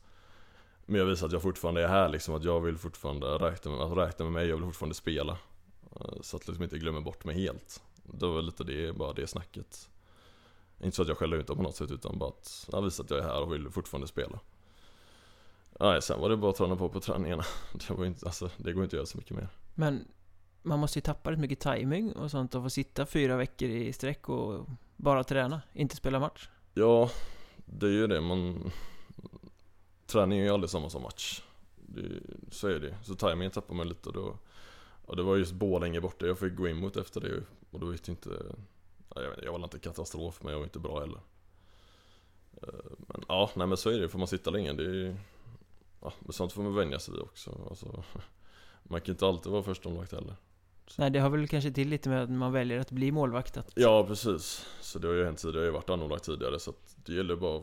Men jag visar att jag fortfarande är här liksom, att jag vill fortfarande räkna med, alltså, räkna med mig, jag vill fortfarande spela. Eh, så att liksom inte glömmer bort mig helt. Det var lite det, bara det snacket. Inte så att jag skäller ut dem på något sätt utan bara att jag visar att jag är här och vill fortfarande spela. Nej, sen var det bara att träna på på träningarna. Det var inte, alltså det går inte att göra så mycket mer. Men man måste ju tappa rätt mycket timing och sånt och få sitta fyra veckor i sträck och bara träna, inte spela match. Ja, det är ju det man Träning är ju aldrig samma som match det, Så är det Så timingen tappar man lite och då Och det var just Borlänge borta jag fick gå in mot efter det och då vet jag inte Jag, vet, inte, jag var inte katastrof men jag var inte bra heller eh, Men ja, nej men så är det, får man sitta länge, det är ju... Ja, men sånt får man vänja sig vid också. Alltså, man kan inte alltid vara första heller. Nej, det har väl kanske till lite med att man väljer att bli målvakt att... Ja, precis. Så det har ju hänt tidigare, jag har ju varit anordnad tidigare så att det gäller bara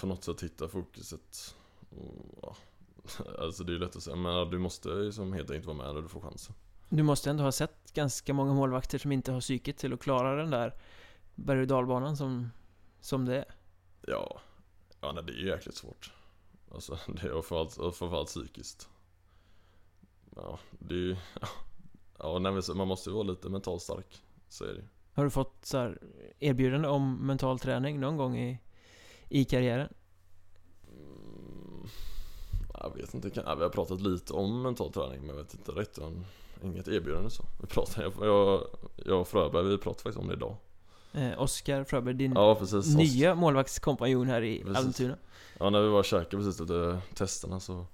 på något sätt hitta fokuset. Och, ja. Alltså det är ju lätt att säga, men du måste ju som helt enkelt vara med när du får chansen. Du måste ändå ha sett ganska många målvakter som inte har psyket till att klara den där berg och dalbanan som, som det är. Ja, ja nej, det är ju jäkligt svårt. Alltså det är framförallt, framförallt psykiskt. Ja, det är ju, ja, ja nej, man måste ju vara lite mentalt stark. Så är det. Har du fått så här erbjudande om mental träning någon gång i, i karriären? Mm, Jag vet inte, kan- vi har pratat lite om mental träning men jag vet inte rätt om Inget erbjudande så. Vi pratade, jag, jag, jag och Fröberg vi pratade faktiskt om det idag. Eh, Oskar Fröberg, din Ja precis. nya målvaktskompanjon här i Precis. Almtuna. Ja när vi var och käkade precis efter testerna så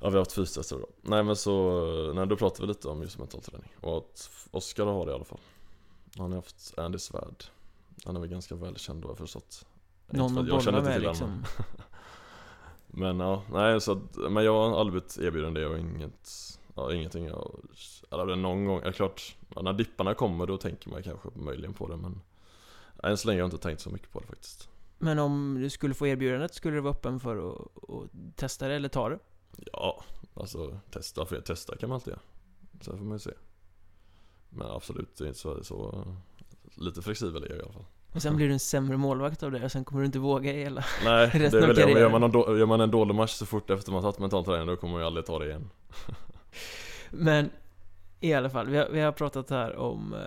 Ja vi har haft fystester då. Nej men så, nej då pratade vi lite om just mental träning. Och att Oskar har det i alla fall. Han har haft Andy Svärd. Han är väl ganska välkänd då jag förstått. Någon att bolla med liksom. Men ja, nej så att, men jag har aldrig blivit erbjuden det och inget Ja ingenting jag, eller någon gång, ja klart När dipparna kommer då tänker man kanske möjligen på det men Än så länge har jag inte tänkt så mycket på det faktiskt Men om du skulle få erbjudandet, skulle du vara öppen för att, att testa det eller ta det? Ja, alltså testa, för testa kan man alltid göra. Sen får man ju se. Men absolut, det är inte så, så Lite flexibel är jag i alla fall. Och sen blir du en sämre målvakt av det och sen kommer du inte våga hela Nej, det Resten är av väl det, gör man, en gör man en dålig match så fort efter man tagit mental träning då kommer man ju aldrig ta det igen. Men i alla fall, vi har, vi har pratat här om eh,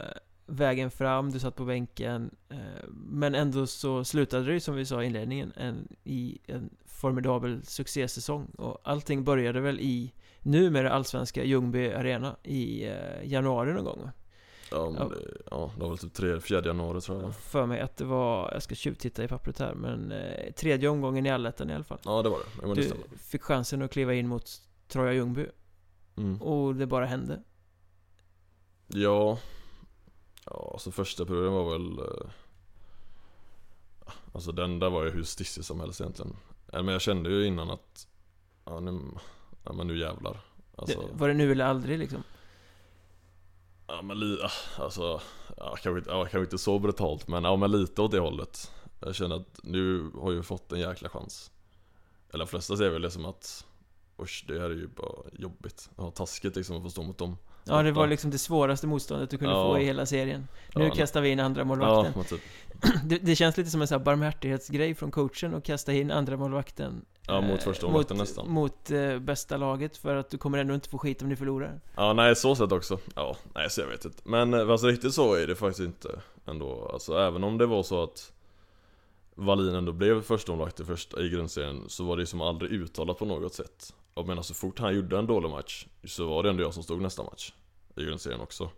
vägen fram, du satt på bänken eh, Men ändå så slutade det ju som vi sa i inledningen en, i en formidabel succésäsong. Och allting började väl i numera allsvenska Ljungby Arena i eh, januari någon gång? Ja, men Ja. det, ja, det var väl typ 3, 4 januari tror Jag. För mig att det var, jag ska tjuvtitta i pappret här Men eh, tredje omgången i allettan i alla fall. Ja det var det, det Du stämmer fick chansen att kliva in mot Troja Ljungby. Mm. och det bara hände. Ja. Ja, alltså första perioden var väl eh, Alltså den där var ju hur stissig som helst egentligen Eh, Men jag kände ju innan att Ja nu, ja, men nu jävlar. Alltså, det, Var det nu eller aldrig liksom? Ja men li, ah, alltså ja, kanske, ja, kanske inte så brutalt men ja men lite åt det hållet. Jag känner att nu har jag fått en jäkla chans. Eller de flesta ser väl det som att Usch det här är ju bara jobbigt. Ja taskigt liksom att få stå mot dem Ja, det var liksom det svåraste motståndet du kunde Ja. få i hela serien. Nu Ja, kastar vi in andra Ja målvakten. men typ Det, det känns lite som en sån här barmhärtighetsgrej från coachen att kasta in andra målvakten Ja mot eh, första mot, målvakten nästan mot eh, bästa laget för att du kommer ändå inte få skit om ni förlorar. Ja nej så sett också Ja nej så jag vet inte Men alltså, riktigt så är det faktiskt inte ändå Alltså även om det var så att Wallin ändå blev första målvakt i första i grundserien Så var det som aldrig uttalat på något sätt jag menar så alltså, fort han gjorde en dålig match Så var det ändå jag som stod nästa match I grundserien också.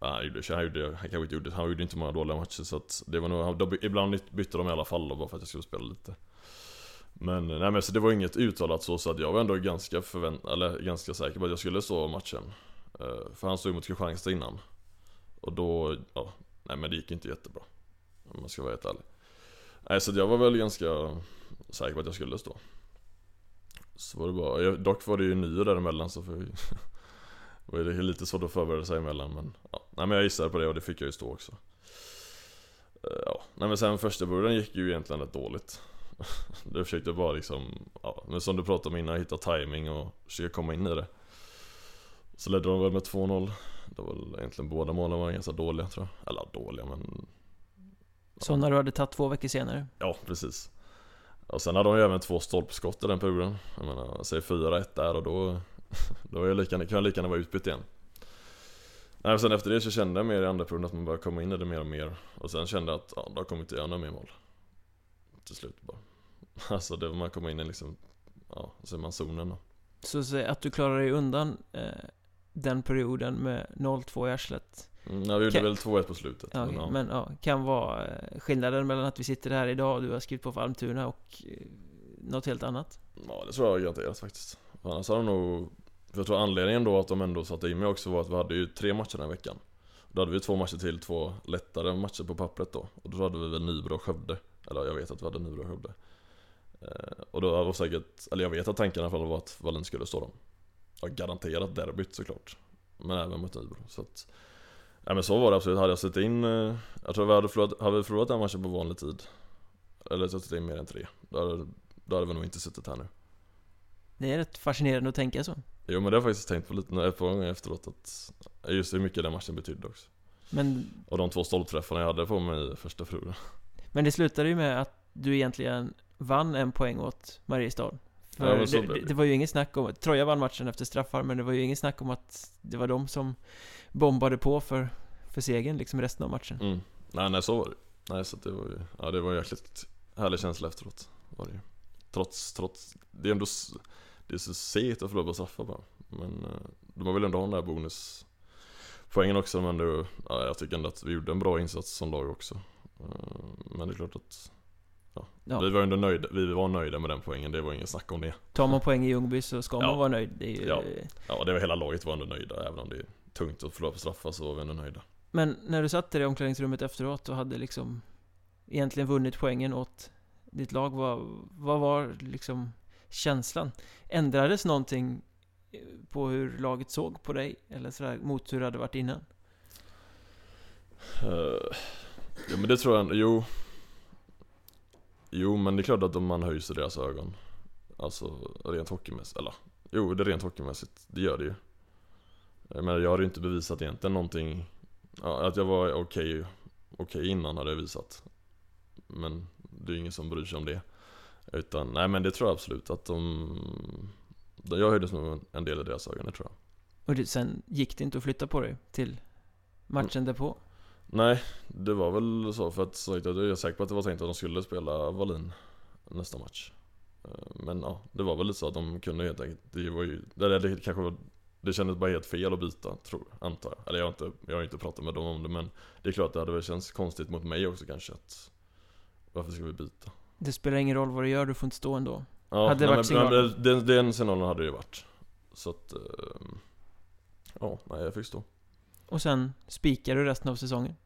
Han gjorde, han gjorde, han kanske inte gjorde, han gjorde inte många dåliga matcher så att det var nog, ibland bytte de i alla fall då, bara för att jag skulle spela lite. Men nej men så det var inget uttalat så, så att jag var ändå ganska förvänt, eller ganska säker på att jag skulle stå matchen. Eh, för han stod ju mot Kristianstad innan. Och då, ja, nej men det gick inte jättebra Om man ska vara helt ärlig. Nej så att jag var väl ganska säker på att jag skulle stå. Så var det bara, jag, dock var det ju nio däremellan så för var det lite svårt att förbereda sig emellan men ja, nej men jag gissade på det och det fick jag ju stå också. Eh, Ja, nej men sen första början gick ju egentligen rätt dåligt. Jag försökte bara liksom, ja, men som du pratade om innan, hitta timing och försöka komma in i det. Så ledde de väl med 2-0 Det var väl egentligen båda målen var ganska dåliga tror jag. Eller ja, dåliga men Så när du hade tagit två veckor senare. Ja, precis och sen hade de ju även två stolpskott i den perioden. Jag menar, säg 4-1 där och då Då är jag lika, kan jag lika gärna vara utbytt igen. Nej, sen efter det så kände jag mer i andra perioden att man började komma in i det mer och mer. Och sen kände jag att, ja, då kommer inte göra några mer mål. Till slut bara. Alltså det var man kommer in i liksom Ja, så är man zonen då. Så att du klarar dig undan eh, den perioden med 0-2 i arslet mm, ja, vi gjorde Kan- väl 2-1 på slutet Ja, men, ja. Men ja, kan vara eh, skillnaden mellan att vi sitter här idag och du har skrivit på för Almtuna och eh, något helt annat. Ja det tror jag garanterat faktiskt Annars hade de nog För jag tror anledningen då att de ändå satte in mig också var att vi hade ju tre matcher den här veckan Då hade vi två matcher till, två lättare matcher på pappret då Och då hade vi väl Nybro och Skövde Eller jag vet att vi hade Nybro och Skövde. Eh, och då var säkert, eller jag vet att tanken i alla fall var att Wallin skulle stå dem. Ja, garanterat derbyt såklart. Men även mot Nybro. Så att, ja men så var det absolut. Hade jag sett in, eh, jag tror vi hade förlorat, hade vi förlorat den matchen på vanlig tid. Eller suttit in mer än tre. Då hade, då hade vi nog inte suttit här nu. Det är rätt fascinerande att tänka så. Jo men det har jag faktiskt tänkt på lite ett par gånger efteråt att Just hur mycket den matchen betydde också. Men, Och de två stolpträffarna jag hade på mig i första perioden. men det slutade ju med att du egentligen vann en poäng åt Mariestad. För Ja, det, det. det var ju inget snack om, Troja vann matchen efter straffar, men det var ju inget snack om att det var de som bombade på för, för segern liksom resten av matchen. Mm. Nej nej så var det Nej så det var ju, ja det var en jäkligt härlig känsla efteråt. Var det ju. Trots, trots, det är ändå, det är så segt att förlora på straffar bara. Men eh, de har väl ändå ha den där bonuspoängen också men det, ja, jag tycker ändå att vi gjorde en bra insats som lag också. Eh, Men det är klart att ja, Ja. vi var ändå nöjda, vi var nöjda med den poängen, det var ingen snack om det. Tar man poäng i Ljungby så ska man vara nöjd. Det ju, Ja. Ja det var hela laget var ändå nöjda, även om det tungt att förlora på straffar så var vi ändå nöjda. Men när du satt där i omklädningsrummet efteråt och hade liksom egentligen vunnit poängen åt ditt lag, vad, vad var liksom känslan? Ändrades någonting eh, på hur laget såg på dig? Eller sådär mot hur det hade varit innan? Uh, ja men det tror jag, jo Jo men det är klart att om man höjs i deras ögon Alltså rent hockeymässigt, eller Jo det är rent hockeymässigt, det gör det ju Jag menar jag har ju inte bevisat egentligen någonting Att jag var okej Okej innan hade jag visat Men det är ju ingen som bryr sig om det Utan, nej men det tror jag absolut att de Jag höjdes nog en del i deras ögon, det tror jag Och det, sen gick det inte att flytta på dig till matchen därpå? Nej, det var väl så för att så att jag är säker på att det var tänkt att de skulle spela Wallin nästa match. Eh, Men ja, det var väl lite så att de kunde helt enkelt, det var ju, det, det kanske var, det kändes bara helt fel att byta, tror, antar jag. Eller jag har inte, jag har inte pratat med dem om det men det är klart det hade väl känts konstigt mot mig också kanske att varför ska vi byta? Det spelar ingen roll vad du gör, du får inte stå ändå. Ja, Hade det nej, varit men, signalen? Den, den signalen hade det ju varit. Så att, eh, ja, nej jag fick stå. Och sen spikar du resten av säsongen.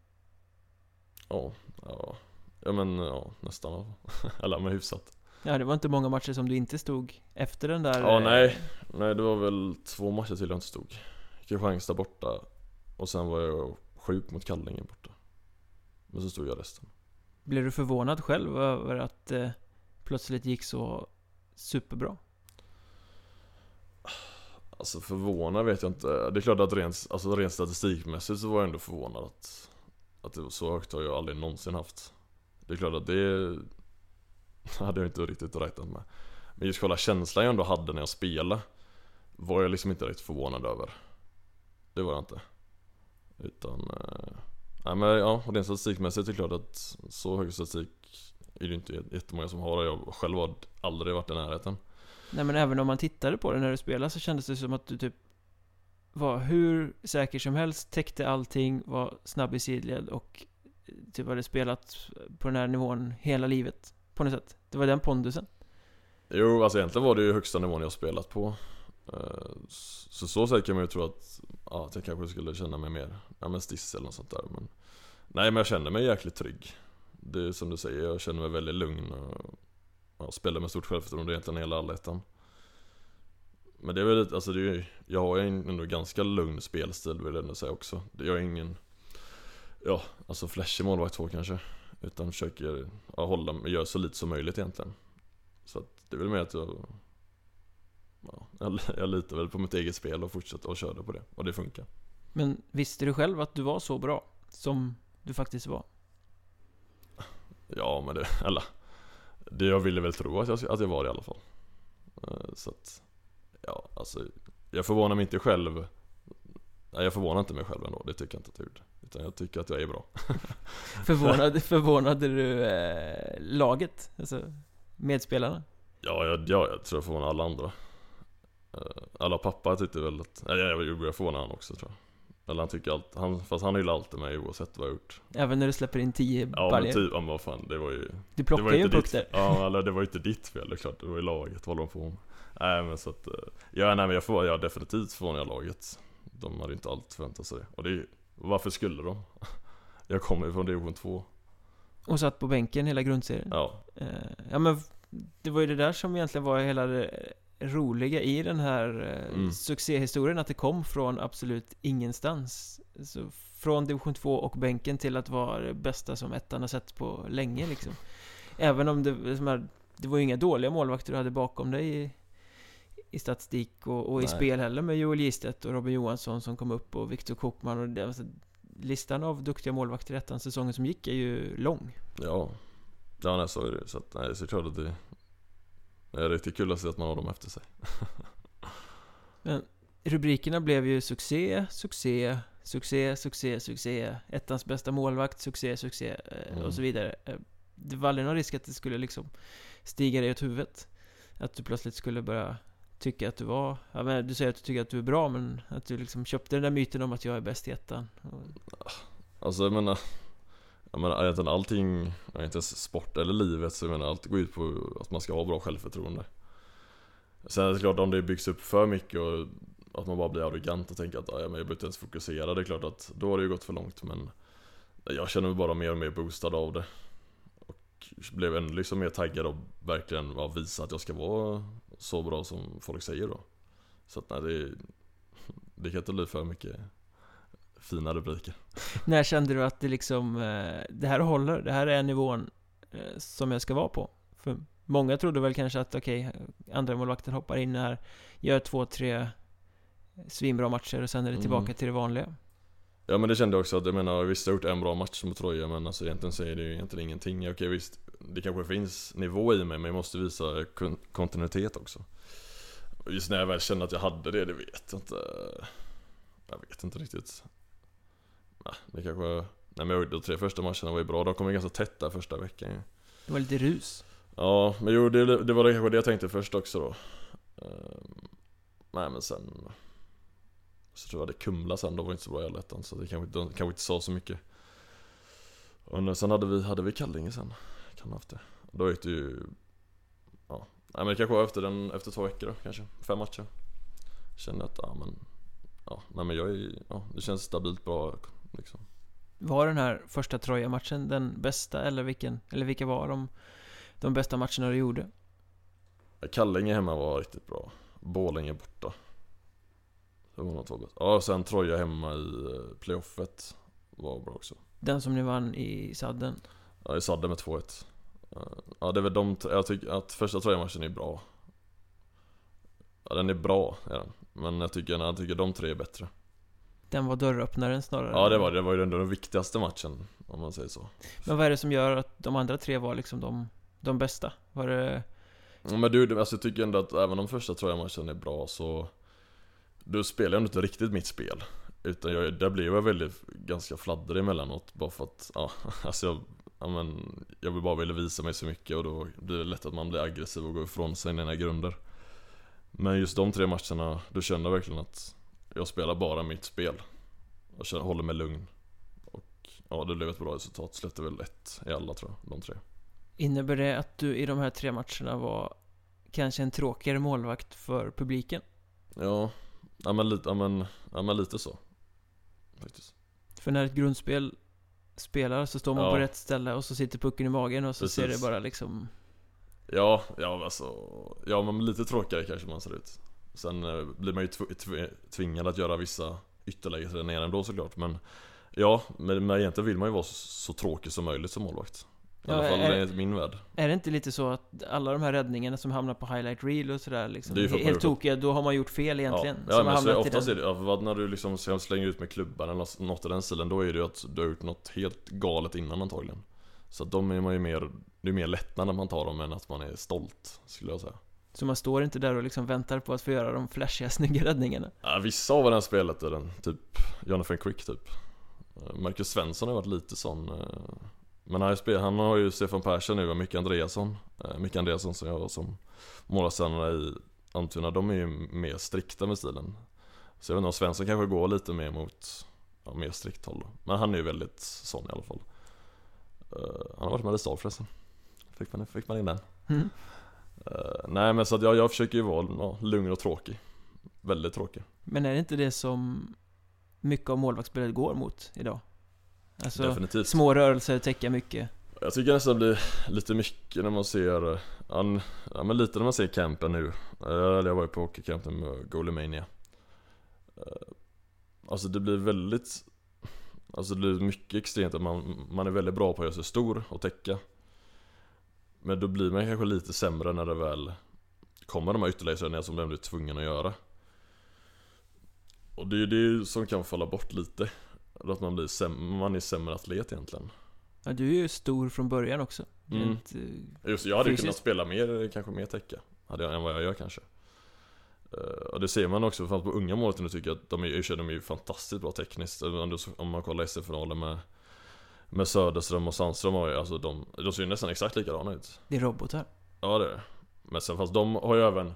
Ja, ja, ja men ja, nästan. Eller men hyfsat. Ja, det var inte många matcher som du inte stod efter den där... Ja, eh, nej. Nej, det var väl två matcher till jag inte stod. Kristianstad borta och sen var jag sjuk mot Kallinge borta. Men så stod jag resten. Blev du förvånad själv över att det plötsligt gick så superbra? Alltså förvånad vet jag inte. Det är klart att rent, alltså rent statistikmässigt så var jag ändå förvånad att, att det var så högt har jag aldrig någonsin haft. Det är klart att det hade jag inte riktigt räknat med. Men just själva känslan jag ändå hade när jag spelade var jag liksom inte riktigt förvånad över. Det var jag inte. Utan, eh, nej men ja, och rent statistikmässigt är det klart att så hög statistik är det inte jättemånga som har. Jag själv har aldrig varit i närheten. Nej men även om man tittade på det när du spelade så kändes det som att du typ var hur säker som helst, täckte allting, var snabb i sidled och typ hade spelat på den här nivån hela livet. På något sätt. Det var den pondusen. Jo, alltså egentligen var det ju högsta nivån jag spelat på. Eh, så så säkert kan man ju tro att, ja, att jag kanske skulle känna mig mer, ja men stiss eller något sånt där. Men, nej men jag känner mig jäkligt trygg. Det är som du säger, jag känner mig väldigt lugn och ja, spelar med stort självförtroende egentligen hela allettan. Men det är väl lite, alltså det är, ju- jag har ju en ändå ganska lugn spelstil vill jag ändå säga också. Jag är ingen, ja alltså flashig målvakt så kanske. Utan försöker ja, hålla, göra så lite som möjligt egentligen. Så att det är väl mer att jag ja, jag, jag litar väl på mitt eget spel och fortsätter och köra på det. Och det funkar. Men visste du själv att du var så bra som du faktiskt var? Ja men det, eller Det jag ville väl tro att jag, att jag var det i alla fall. Eh, Så att Ja alltså Jag förvånar mig inte själv Nej jag förvånar inte mig själv ändå, det tycker jag inte att jag gjorde. Utan jag tycker att jag är bra. Förvånade, förvånade du eh, laget? Alltså medspelarna? Ja, jag, ja, jag tror jag förvånar alla andra. Eh, Alla pappa tyckte väl att, nej jag börjar förvåna han också tror jag. Eller han tycker allt, han, fast han gillar alltid mig oavsett vad jag gjort. Även när du släpper in 10 Ja men baljor? typ, ja, men vad fan det var ju Du plockar ju en puck där. Ja eller det var ju inte ditt fel det är klart, det var ju laget, vad håller de på med? Nej men så att, eh, ja nej men jag får, jag definitivt förvånar laget. De hade inte allt förväntat sig. Och det är ju- varför skulle de? Jag kommer ju från division 2. Och satt på bänken hela grundserien. Ja, Eh, ja men det var ju det där som egentligen var hela det roliga i den här eh, Mm. succéhistorien, att det kom från absolut ingenstans. Så från division 2 och bänken till att vara det bästa som ettan har sett på länge liksom. Även om det, det var ju inga dåliga målvakter du hade bakom dig i, statistik och, och i spel heller med Joel Gistedt och Robin Johansson som kom upp och Viktor Kokman och det, alltså, listan av duktiga målvakter i ettan säsongen som gick är ju lång. ja. Ja, nej, så är det Så att, nej, så klart att det det är riktigt kul att se att man har dem efter sig. Men rubrikerna blev ju succé, succé, succé, succé, succé, ettans bästa målvakt, succé, succé eh, Mm. och så vidare. Eh, Det var aldrig någon risk att det skulle liksom stiga dig åt huvudet. Att du plötsligt skulle börja tycka att du var, ja, men du säger att du tycker att du är bra men att du liksom köpte den där myten om att jag är bäst i ettan. Alltså jag menar Jag menar egentligen allting, inte ens sport eller livet så jag menar allt går ut på att man ska ha bra självförtroende. Sen är det klart om det byggs upp för mycket och att man bara blir arrogant och tänker att "Ja, men jag behöver inte ens fokusera. Det är klart att då har det ju gått för långt men Jag känner mig bara mer och mer boostad av det. Och blev ännu liksom mer taggad och verkligen visa att jag ska vara så bra som folk säger då Så att nej det Det kan inte bli för mycket fina rubriker När kände du att det liksom, eh, det här håller, det här är nivån eh, som jag ska vara på? För många trodde väl kanske att okej, andra målvakten hoppar in här, gör två, tre svinbra matcher och sen är det Mm. tillbaka till det vanliga. Ja men det kände jag också att jag menar visst jag har gjort en bra match mot Troja men alltså egentligen så är det ju egentligen ingenting. Okej visst, det kanske finns nivå i mig men jag måste visa kon- kontinuitet också. Och Just när jag väl kände att jag hade det, det vet jag inte. Jag vet inte riktigt. Nej, det kanske... Nej men jag, de tre första matcherna var ju bra, de kom ju ganska tätt där första veckan ju. Det var lite rus. Ja, men jo det, det var det kanske det jag tänkte först också då. Ehm, nej men sen... Så tror jag det Kumla sen, de var inte så bra i allettan så det kanske, de kanske inte sa så mycket. Och sen hade vi, hade vi Kallinge sen. Kan ha haft det. Då gick det ju... Ja. Nej men det kanske var efter, den, efter två veckor då kanske. Fem matcher. Kände att, ja men... Ja, nej men jag är ja, det känns stabilt bra liksom. Var den här första Troja-matchen den bästa eller vilken, eller vilka var de, de bästa matcherna du gjorde? Kallinge hemma var riktigt bra. Borlänge borta. Det var två bäst. Ja, och sen Troja hemma i eh, playoffet var bra också. Den som ni vann i sadden? Ja, i sadde med 2-1. Ja, det är väl de Jag tycker att första Troja-matchen är bra. Ja, den är bra, är den. Men jag tycker, jag tycker de tre är bättre. Den var dörröppnaren snarare? Ja, det var det. var ju ändå den viktigaste matchen, om man säger så. Men vad är det som gör att de andra tre var liksom de, de bästa? Var det... Ja, Men du, alltså jag tycker ändå att även om första Troja-matchen är bra så Du spelar ändå inte riktigt mitt spel Utan jag, där blir jag väldigt ganska fladdrig emellanåt bara för att, ja, alltså jag, ja, men, jag vill bara vilja visa mig så mycket och då blir det lätt att man blir aggressiv och går ifrån sina grunder. Men just de tre matcherna, då kände jag verkligen att jag spelar bara mitt spel. Jag känner, håller mig lugn. Och ja, det blev ett bra resultat, släppte väl ett i alla tror jag, de tre. Innebär det att du i de här tre matcherna var kanske en tråkigare målvakt för publiken? Ja, ja men lite, ja, men, ja, men lite så. Faktiskt. För när ett grundspel spelar så står man Ja. på rätt ställe och så sitter pucken i magen och så ser Precis. det bara liksom... Ja, ja alltså Ja men lite tråkigare kanske man ser ut Sen eh, blir man ju tv- tv- tvingad att göra vissa ytterlägesräddningar ändå såklart men Ja, men, men egentligen vill man ju vara så, så tråkig som möjligt som målvakt I Ja, alla fall är- i min värld. Är det inte lite så att alla de här räddningarna som hamnar på highlight reel och sådär liksom, Det är helt tokiga, då har man gjort fel egentligen? Ja, ja men så i oftast den- är det, ja, när du liksom slänga ut med klubban eller något- i den stilen Då är det ju att du har gjort något helt galet innan antagligen. Så att de är man ju mer, det är mer lättnad när man tar dem än att man är stolt skulle jag säga. Så man står inte där och liksom väntar på att få göra de flashiga, snygga räddningarna? Ja, vissa av det här spelet är den, typ Jonathan Quick typ. Eh, Marcus Svensson har varit lite sån eh, Men spel, han har ju Stefan Persson nu och Micke Andreasson. Eh, Micke Andreasson som jag var som målvaktstränare i Almtuna De är ju mer strikta med stilen. Så jag vet inte om Svensson kanske går lite mer mot ja, mer strikt håll då. Men han är ju väldigt sån i alla fall. Eh, Han har varit med i Stad förresten. Fick man, fick man in den? Mm. Eh, Nej men så att jag, jag försöker ju vara ja, lugn och tråkig. Väldigt tråkig. Men är det inte det som mycket av målvaktsspelet går mot idag? Alltså, Definitivt. små rörelser täcka mycket. Jag tycker nästan det blir lite mycket när man ser, ja, ja men lite när man ser campen nu. Jag var ju på hockeycampen med Goalimania Alltså det blir väldigt Alltså det blir mycket extremt att man, man är väldigt bra på att göra sig stor och täcka. Men då blir man kanske lite sämre när det väl kommer de här ytterligare som man blir tvungen att göra. Och det är ju det som kan falla bort lite Att man blir sämre, man är sämre atlet egentligen. Ja, du är ju stor från början också. Mm. Rent, eh, Just jag hade ju kunnat spela mer, kanske mer täcka hade jag, än vad jag gör kanske. Eh, och det ser man också, framför på unga målvakter tycker jag att de är, de är ju fantastiskt bra tekniskt. Om man kollar SM-finalen med Med Söderström och Sandström har ju, alltså de, de ser ju nästan exakt likadana ut. Det är robotar. Ja det är det. Men sen fast de har ju även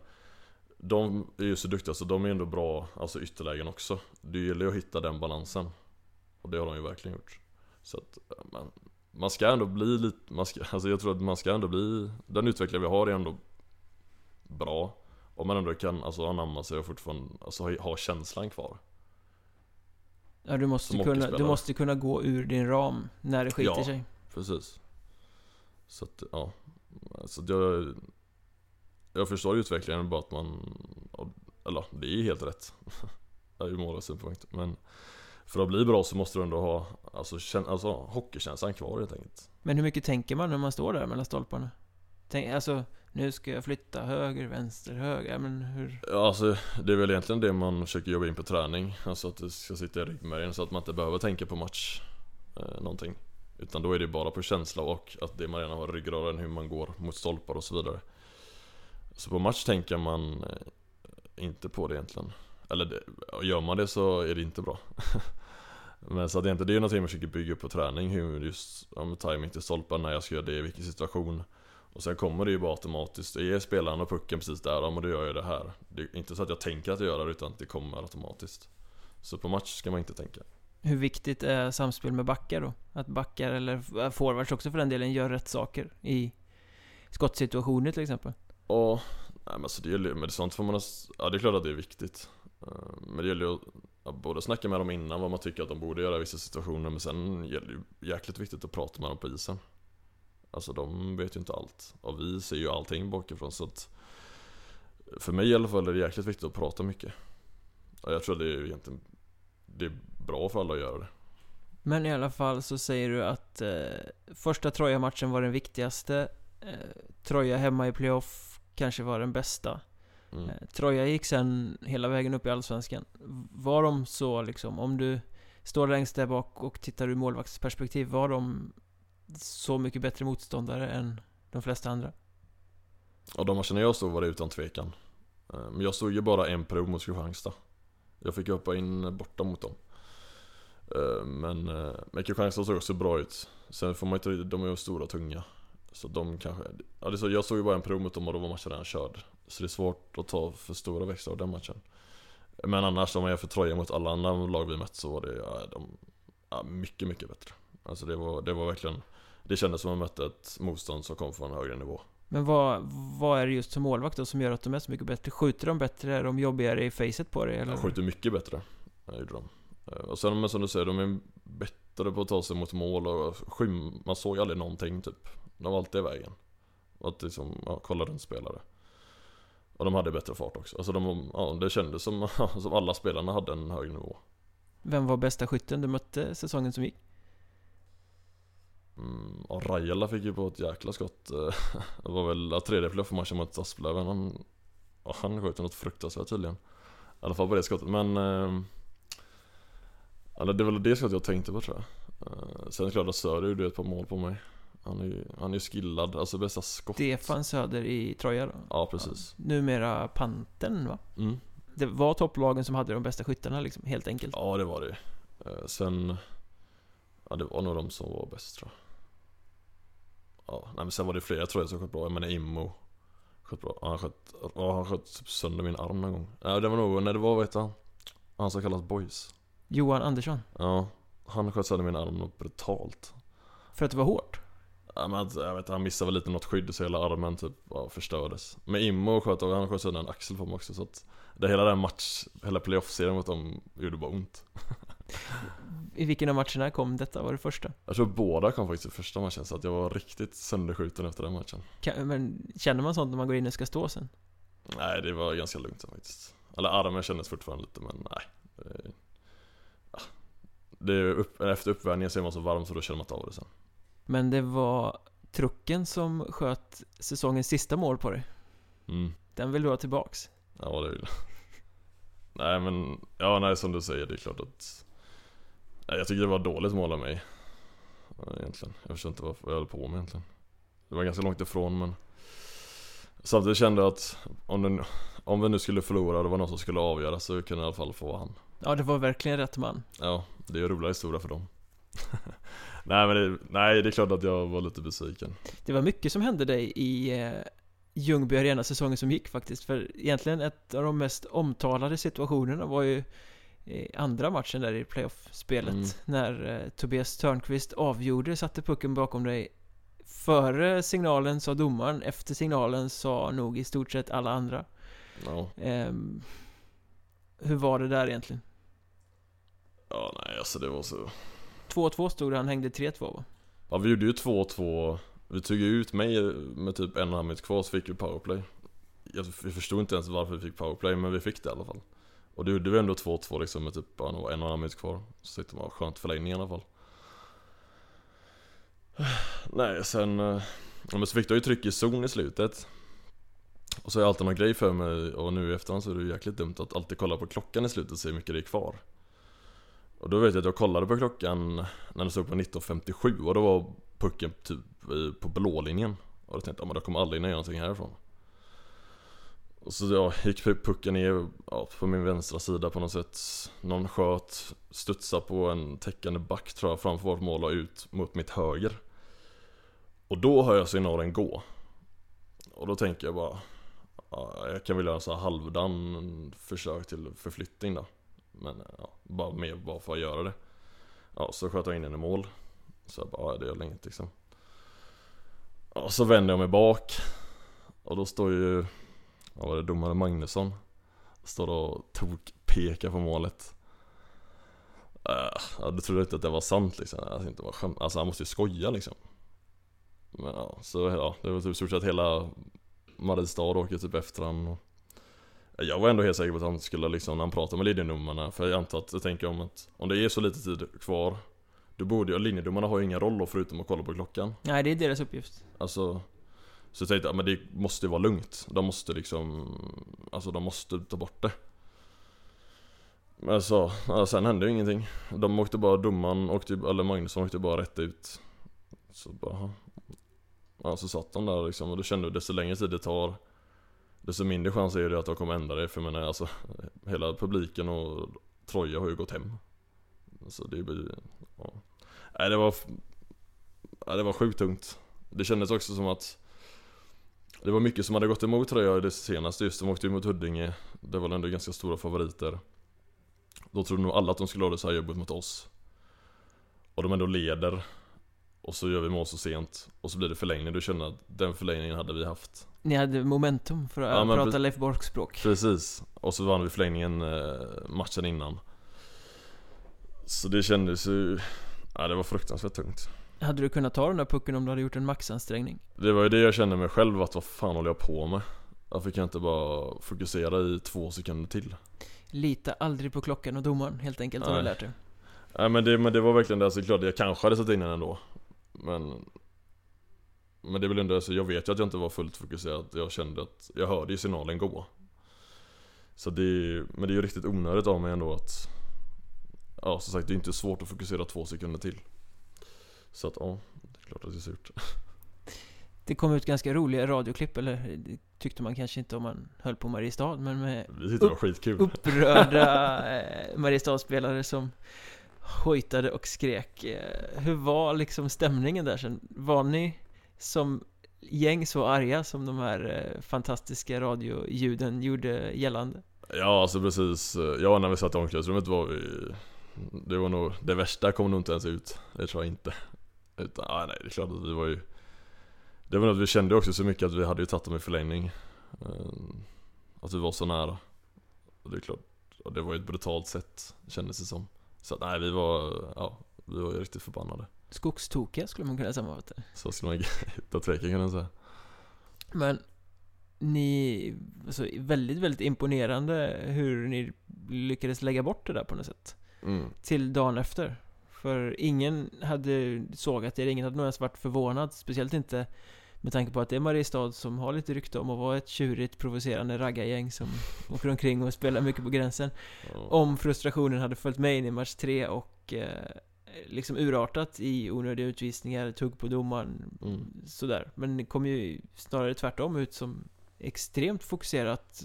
De är ju så duktiga så de är ändå bra, alltså ytterlägen också. Det gäller ju att hitta den balansen Och det har de ju verkligen gjort. Så att man, man ska ändå bli lite, man ska, alltså jag tror att man ska ändå bli Den utveckling vi har är ändå Bra. Om man ändå kan alltså, anamma sig och fortfarande alltså, ha, ha känslan kvar. Ja du måste, kunna, du måste kunna gå ur din ram när det skiter ja, sig. precis. Så att, ja. Alltså jag Jag förstår utvecklingen bara att man Eller det är helt rätt. Ur målarsynpunkt men För att bli bra så måste du ändå ha Alltså, kän, alltså hockeykänslan kvar helt enkelt. Men hur mycket tänker man när man står där mellan stolparna? Tänk, alltså nu ska jag flytta höger, vänster, höger, men hur? Ja, alltså det är väl egentligen det man försöker jobba in på träning. Alltså att det ska sitta i ryggmärgen så att man inte behöver tänka på match eh, Någonting. Utan då är det bara på känsla och att det man redan har i ryggraden, hur man går mot stolpar och så vidare. Så på match tänker man eh, inte på det egentligen. Eller det, gör man det så är det inte bra Men så att det är inte det är någonting man försöker bygga upp på träning Hur just, ja, timing till stolpar, när jag ska göra det, i vilken situation och sen kommer det ju bara automatiskt. Är spelaren och pucken precis där, ja men då gör jag det här. Det är inte så att jag tänker att jag gör det, utan det kommer automatiskt. Så på match ska man inte tänka. Hur viktigt är samspel med backar då? Att backar, eller forwards också för den delen, gör rätt saker i skottsituationer till exempel? Ja, nej men alltså det gäller men sånt får man Ja det är klart att det är viktigt. Eh, men det gäller ju både snacka med dem innan vad man tycker att de borde göra i vissa situationer, men sen gäller det ju jäkligt viktigt att prata med dem på isen. Alltså de vet ju inte allt. Och vi ser ju allting bakifrån så att För mig i alla fall är det jäkligt viktigt att prata mycket. Och jag tror det är egentligen Det är bra för alla att göra det. Men i alla fall så säger du att eh, första Troja-matchen var den viktigaste. Eh, Troja hemma i playoff kanske var den bästa. Mm. Eh, Troja gick sen hela vägen upp i Allsvenskan. Var de så liksom, om du står längst där bak och tittar ur målvaktsperspektiv, var de så mycket bättre motståndare än de flesta andra. Ja, de matcherna jag stod var det utan tvekan. Eh, men jag stod ju bara en prov mot Kristianstad. Jag fick hoppa in borta mot dem. Eh, men, men Kristianstad såg också bra ut. Sen får man inte, de är ju stora och tunga. Så de kanske, ja det så, jag såg ju bara en prov mot dem och då var matchen redan körd. Så det är svårt att ta för stora växlar av den matchen. Men annars om man jämför Troja mot alla andra lag vi mött så var det ja, de, ja, mycket, mycket bättre. Alltså det var, det var verkligen det kändes som att man mötte ett motstånd som kom från en högre nivå. Men vad, vad är det just som målvakt då som gör att de är så mycket bättre? Skjuter de bättre? Är de jobbigare i facet på dig? Eller? De skjuter mycket bättre, det gjorde de. Eh, och sen men som du säger, de är bättre på att ta sig mot mål och skym, man såg aldrig någonting typ. De var alltid i vägen. Och att liksom, ja, kolla runt spelare. Och de hade bättre fart också. Alltså de, ja, det kändes som, som alla spelarna hade en hög nivå. Vem var bästa skytten du mötte säsongen som gick? Mm, och Rajala fick ju på ett jäkla skott eh, Det var väl tredje playoff matchen mot Asplöven Han, han sköt något fruktansvärt tydligen I alla fall på det skottet men eh, Eller det var väl det skottet jag tänkte på tror jag eh, Sen att Söder gjorde ett par mål på mig Han är ju han är skillad, alltså bästa skott Stefan Söder i Troja då? Ja precis ja, Numera Panten va? Mm. Det var topplagen som hade de bästa skyttarna liksom, helt enkelt Ja det var det Sen Ja det var nog de som var bäst tror jag Ja, nej men sen var det flera tror jag som sköt bra. Jag menar Immo sköt bra. Han sköt, ja, han sköt typ sönder min arm någon gång. Ja, det var nog, när det var, vad heter han? Han som kallas Boys. Johan Andersson? Ja, han sköt sönder min arm något brutalt. För att det var hårt? Men jag vet han missade väl lite något skydd så hela armen typ ja, förstördes. Men Immo sköt, och han sköt sönder en axel på mig också så att det hela den match, hela playoff-serien mot dem gjorde bara ont. I vilken av matcherna kom detta? Var det första? Jag tror båda kom faktiskt i första matchen så att jag var riktigt sönderskjuten efter den matchen Kan, men känner man sånt när man går in och ska stå sen? Nej det var ganska lugnt sen faktiskt Eller armen kändes fortfarande lite men nej Det, ja. det är upp, Efter uppvärmningen så är man så varm så då känner man inte av det sen Men det var trucken som sköt säsongens sista mål på dig. Mm. Den vill du ha tillbaks? Ja det vill jag. Nej men, ja nej som du säger det är klart att nej, Jag tycker det var dåligt mål av mig. Egentligen, jag förstår inte vad jag höll på med egentligen. Det var ganska långt ifrån men Samtidigt kände jag att om, den, om vi nu skulle förlora och det var någon som skulle avgöra så kunde jag i alla fall få han. Ja, det var verkligen rätt man. Ja, det är ju rolig historia för dem Nej men det, nej det är klart att jag var lite besviken. Det var mycket som hände dig i eh, Ljungby Arena säsongen som gick faktiskt. För egentligen ett av de mest omtalade situationerna var ju i andra matchen där i playoff-spelet. Mm. När eh, Tobias Törnqvist avgjorde, satte pucken bakom dig. Före signalen sa domaren, efter signalen sa nog i stort sett alla andra. Ja, Ehm, Hur var det där egentligen? ja nej alltså det var så 2-2 stod det, han hängde 3-2 va? Ja vi gjorde ju 2-2 Vi tog ju ut mig med typ en och en halv minut kvar så fick vi powerplay. Jag, Vi förstod inte ens varför vi fick powerplay men vi fick det i alla fall. Och då gjorde vi ändå 2-2 liksom med typ ja, det var en och en halv minut kvar. Så tyckte man skönt förlängning i alla fall. Nej sen eh, ja, men så fick jag ju tryck i zon i slutet. Och så har jag alltid någon grej för mig och nu i efterhand så är det ju jäkligt dumt att alltid kolla på klockan i slutet och se hur mycket det är kvar. Och då vet jag att jag kollade på klockan när det stod på 19.57 och då var pucken typ på blålinjen. Och då tänkte jag, men då kommer aldrig hinna göra någonting härifrån. Och så ja, gick pucken ner ja, på min vänstra sida på något sätt. Någon sköt, studsade på en täckande back tror jag framför vårt mål och ut mot mitt höger. Och då hör jag signalen gå. Och då tänker jag bara ja, Jag kan väl göra så här halvdan försök till förflyttning då. Men ja, bara mer bara för att göra det. Ja, så sköt jag in den i mål. Så jag bara, ja, det gör inget liksom. Ja, så vänder jag mig bak. Och då står ju, vad var det, domare Magnusson Står och tok pekar på målet. Uh, Ja, då trodde jag inte att det var sant liksom. Alltså, jag tänkte bara skämt, alltså han måste ju skoja liksom. Men ja, så ja, det var typ i stort sett hela Mariestad åker typ efter han och jag var ändå helt säker på att han skulle liksom, när han pratade med linjedomarna För jag antar att, jag tänker om att Om det är så lite tid kvar Då borde ju, linjedomarna har ju ingen roll då förutom att kolla på klockan. Nej, det är deras uppgift. Alltså Så jag tänkte, men det måste ju vara lugnt. De måste liksom Alltså de måste ta bort det. Men så, ja, sen hände ju ingenting. De åkte bara, domaren åkte eller Magnusson åkte bara rätt ut. Så bara Ja så satt de där liksom och då kände jag desto längre tid det tar Desto mindre chans är det att de kommer ändra det för jag menar alltså Hela publiken och Troja har ju gått hem. Så det blir ja. Nej det var Nej det var sjukt tungt. Det kändes också som att Det var mycket som hade gått emot Troja i det senaste just De åkte ju mot Huddinge. Det var ändå ganska stora favoriter. Då trodde nog alla att de skulle ha det så här jobbigt mot oss. Och de ändå leder. Och så gör vi mål så sent Och så blir det förlängning, du känner att den förlängningen hade vi haft. Ni hade momentum för att Ja, prata. Leif Borks språk. Precis, och så vann vi förlängningen eh, matchen innan. Så det kändes ju Ja det var fruktansvärt tungt. Hade du kunnat ta den där pucken om du hade gjort en maxansträngning? Det var ju det jag kände mig själv att vad fan håller jag på med? Varför kan jag inte bara fokusera i två sekunder till? Lita aldrig på klockan och domaren helt enkelt har du lärt dig Nej men det, men det var verkligen det, alltså klart jag kanske hade satt in den ändå Men Men det är väl ändå, alltså, jag vet ju att jag inte var fullt fokuserad. Jag kände att, jag hörde ju signalen gå. Så det, är- men det är ju riktigt onödigt av mig ändå att Ja som sagt det är inte svårt att fokusera två sekunder till. Så att ja, det är klart att det är surt. Det kom ut ganska roliga radioklipp, eller det tyckte man kanske inte om man höll på Mariestad, men med var skitkul. upprörda eh, Mariestad-spelare som hojtade och skrek. Eh, hur var liksom stämningen där sen? Var ni som gäng så arga som de här eh, fantastiska radioljuden gjorde gällande? Ja alltså precis, ja när vi satt i omklädningsrummet var vi Det var nog, det värsta kom nog inte ens ut Det tror jag inte Utan, ah, nej det är klart att vi var ju Det var nog att vi kände också så mycket att vi hade ju tagit dem i förlängning eh, Att vi var så nära Och det är klart, det var ju ett brutalt sätt kändes det som så att, nej vi var, ja, vi var ju riktigt förbannade. Skogstokiga skulle man kunna sammanfatta det. Så skulle man utan tvekan kunna säga. Men ni, alltså väldigt, väldigt imponerande hur ni lyckades lägga bort det där på något sätt. Mm. Till dagen efter. För ingen hade sågat er, ingen hade nog ens varit förvånad. Speciellt inte med tanke på att det är Mariestad som har lite rykte om att vara ett tjurigt, provocerande raggargäng som åker omkring och spelar mycket på gränsen. Om frustrationen hade följt med in i match tre och eh, liksom urartat i onödiga utvisningar, tugg på domaren, Mm. sådär. Men det kom ju snarare tvärtom ut som extremt fokuserat.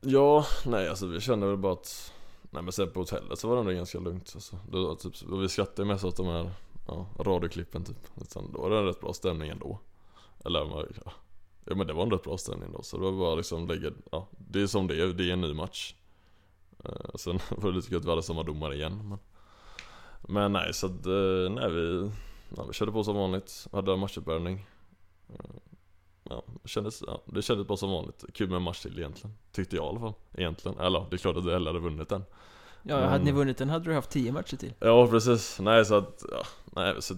Ja, nej alltså vi kände väl bara att Nej men sen på hotellet så var det ändå ganska lugnt alltså. var typ, och Vi skrattade mest åt de här ja, radioklippen typ Utan Då var det en rätt bra stämning ändå Eller ja, ja men det var en rätt bra stämning då Så det var bara liksom lägga, ja Det är som det är, det är en ny match eh, Sen var det lite kul att vi hade samma domare igen men Men nej så att, eh, nej vi ja, Vi körde på som vanligt, hade matchuppvärmning Eh, Ja, det kändes, ja, det kändes bara som vanligt. Kul med en match till egentligen. Tyckte jag i alla fall. Egentligen. Eller det är klart att vi hellre hade vunnit den. Ja, Men- hade ni vunnit den hade du haft tio matcher till. Ja precis. Nej så att, ja, nej så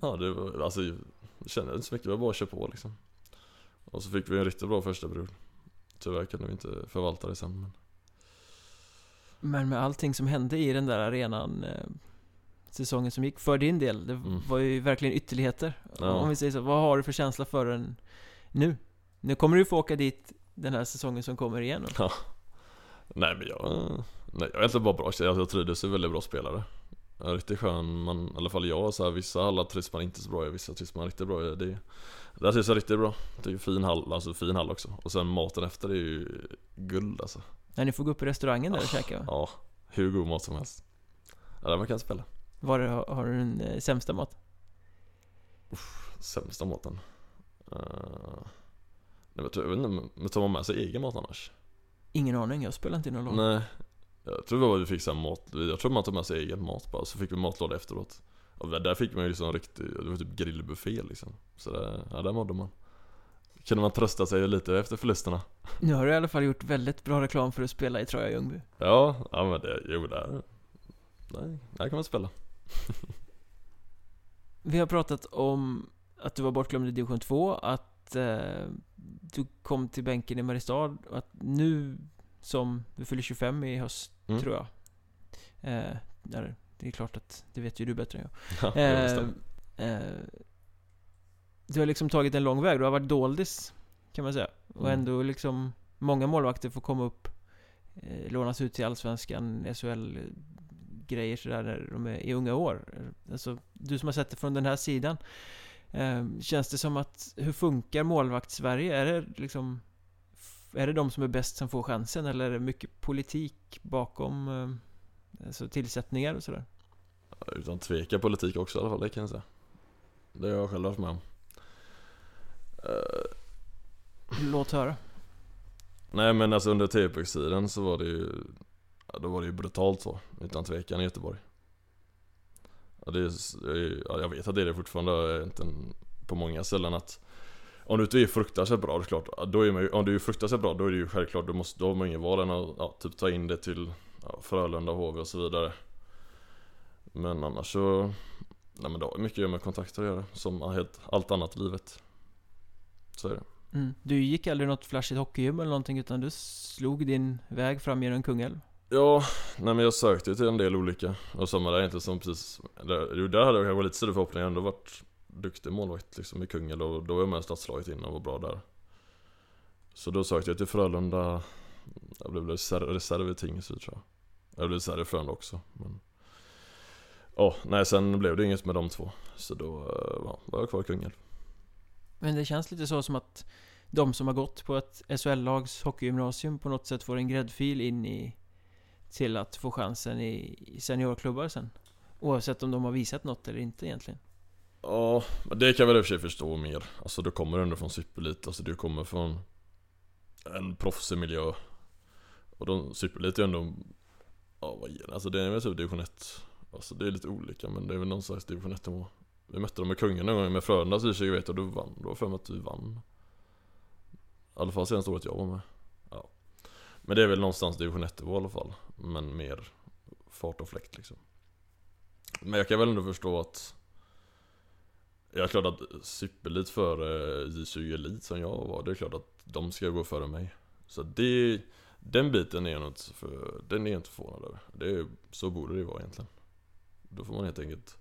Ja det var, alltså det kändes inte så mycket. Det var bara att köra på liksom. Och så fick vi en riktigt bra första period. Tyvärr kunde vi inte förvalta det sen men. Men med allting som hände i den där arenan eh, Säsongen som gick för din del, det Mm. var ju verkligen ytterligheter Ja. Om vi säger så, vad har du för känsla för den nu? Nu kommer du få åka dit den här säsongen som kommer igen då. Nej men jag, nej jag är egentligen bara bra. Alltså, jag trivdes ju väldigt bra spelare. Är riktigt skön, man, i alla fall jag, så här, vissa hallar trivs man inte så bra i, vissa trivs man riktigt bra i. Det, där trivs jag riktigt bra. Det är ju fin hall, alltså fin hall också. Och sen maten efter är ju guld alltså. När ni får gå upp i restaurangen där och käka va? Ja, hur god mat som helst. Ja, där man kan spela. Var det, har du den eh, sämsta mat? Sämsta maten. Uh, nej, men jag vet inte, men tar man med sig egen mat annars? Ingen aning, jag spelar inte in någon roll Nej. Jag tror det var vi fick så här mat, jag tror man tog med sig egen mat bara, så fick vi matlåda efteråt. Och där fick man ju liksom riktig, det var typ grillbuffé liksom. Så där, ja där mådde man. Kunde man trösta sig lite efter förlusterna. Nu har du i alla fall gjort väldigt bra reklam för att spela i Troja Ljungby Ja, ja men det, jo där, där, där kan man spela. Vi har pratat om att du var bortglömd i division 2, att eh, du kom till bänken i Mariestad och att nu som du fyller 25 i höst, Mm. tror jag. Eh, där, det är klart att det vet ju du bättre än jag. Eh, eh, du har liksom tagit en lång väg, du har varit doldis kan man säga. Och Mm. ändå liksom många målvakter får komma upp, eh, lånas ut till Allsvenskan, SHL grejer sådär när de är i unga år. Alltså, du som har sett det från den här sidan. Eh, känns det som att, hur funkar målvakt-Sverige? Är det liksom är det de som är bäst som får chansen eller är det mycket politik bakom eh, alltså tillsättningar och sådär? Utan tveka politik också i alla fall, det kan jag säga. Det har jag själv varit med om. Eh, Låt höra. nej men alltså under TPX-tiden så var det ju ja, Då var det ju brutalt så, utan tvekan i Göteborg. Ja, det är, ja, jag vet att det är det fortfarande, inte på många ställen att om du inte är fruktansvärt bra, det är klart, då är man, ju- om du är fruktansvärt bra då är det ju självklart, du måste, då har man ingen val än att ja, typ ta in det till ja, Frölunda, HV och så vidare. Men annars så, nej men det har mycket med kontakter att göra, som helt, allt annat i livet. Så är det. Mm. Du gick aldrig något flashigt hockeygym eller någonting utan du slog din väg fram genom Kungälv? Ja, nej men jag sökte ju till en del olika och samma där egentligen som precis där, där hade jag kanske lite större förhoppningar, ändå varit duktig målvakt liksom i Kungälv och då var jag med i stadslaget innan och var bra där. Så då sökte jag till Frölunda. Jag blev reserv, reserv i Tingsryd tror jag. Jag blev reserv i Frölunda också men Oh, nej sen blev det inget med de två. Så då eh, ja, var jag kvar i Kungälv. Men det känns lite så som att de som har gått på ett SHL-lags hockeygymnasium på något sätt får en gräddfil in i till att få chansen i seniorklubbar sen. Oavsett om de har visat något eller inte egentligen. Ja, men det kan jag väl i och för sig förstå mer. Alltså du kommer ändå från superlit, alltså du kommer från en proffsig miljö. Och de, superlit är ändå, ja vad ger det? Alltså det är väl typ division 1 Alltså det är lite olika men det är väl någon slags division 1 nivå Vi mötte dem med kungen en gång med Frölundas i 20 vet och du vann, då var för mig att du vann. I alla fall senaste året jag var med. Ja. Men det är väl någonstans division 1 nivå i alla fall. Men mer fart och fläkt liksom. Men jag kan väl ändå förstå att är klart att Superlit före eh, J20 Elit som jag var, det är klart att de ska gå före mig. Så det, den biten är jag inte för, den är jag inte förvånad över. Det är, så borde det ju vara egentligen. Då får man helt enkelt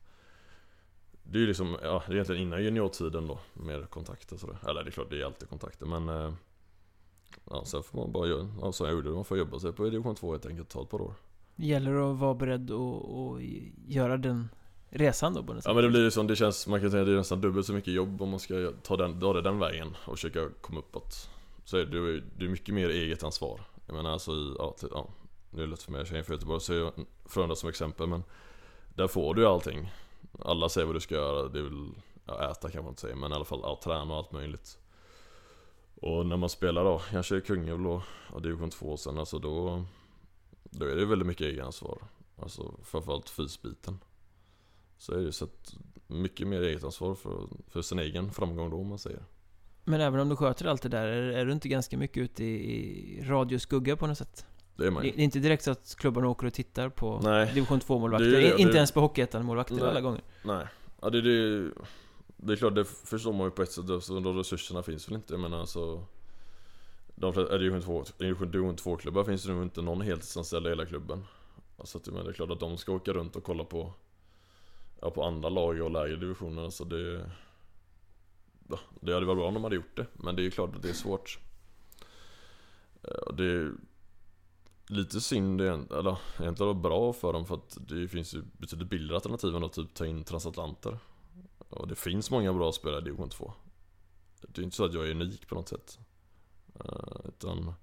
Det är ju liksom, ja det är egentligen innan juniortiden då med kontakter sådär. Eller det är klart det är alltid kontakter men eh, Ja sen får man bara göra, ja, som jag gjorde, man får jobba sig på division 2 helt enkelt, ta ett par år. Gäller Det att vara beredd och att göra den resan då på något sätt. Ja men det blir ju som, det känns, man kan säga att det är nästan dubbelt så mycket jobb om man ska ta, den, ta det den vägen och försöka komma uppåt. Så är det, det är mycket mer eget ansvar. Jag menar alltså i, ja, till, ja det är lätt för mig, jag känner för Göteborg, så jag Frölunda som exempel men Där får du ju allting. Alla säger vad du ska göra, det är väl, ja, äta kanske man inte säger men i alla fall ja, träna och allt möjligt. Och när man spelar då, kanske Kungälv och, och division 2 sen alltså då Då är det väldigt mycket eget ansvar. Alltså framförallt fysbiten. Så är det så att mycket mer eget ansvar för, för sin egen framgång då om man säger. Men även om du sköter allt det där, är, är du inte ganska mycket ute i, i radioskugga på något sätt? Det är man ju. det är inte direkt så att klubbarna åker och tittar på Nej. division 2-målvakter, Det är det, inte det- ens på Hockeyettan-målvakter alla gånger. Nej. Ja det, det, det är klart, det förstår man ju på ett sätt. Så de resurserna finns väl inte. Jag menar alltså de flesta, division 2, division 2 klubbar finns det nog inte någon heltidsanställd i hela klubben. Alltså att, menar, det är klart att de ska åka runt och kolla på Ja på andra lag och lägre divisioner. Alltså det ja, Det hade varit bra om de hade gjort det. Men det är ju klart att det är svårt. Eh, och Det är lite synd egentligen, eller egentligen var bra för dem för att det finns ju betydligt billigare alternativ än att typ ta in transatlanter. Och det finns många bra spelare i division 2. Det är inte så att jag är unik på något sätt. Eh, utan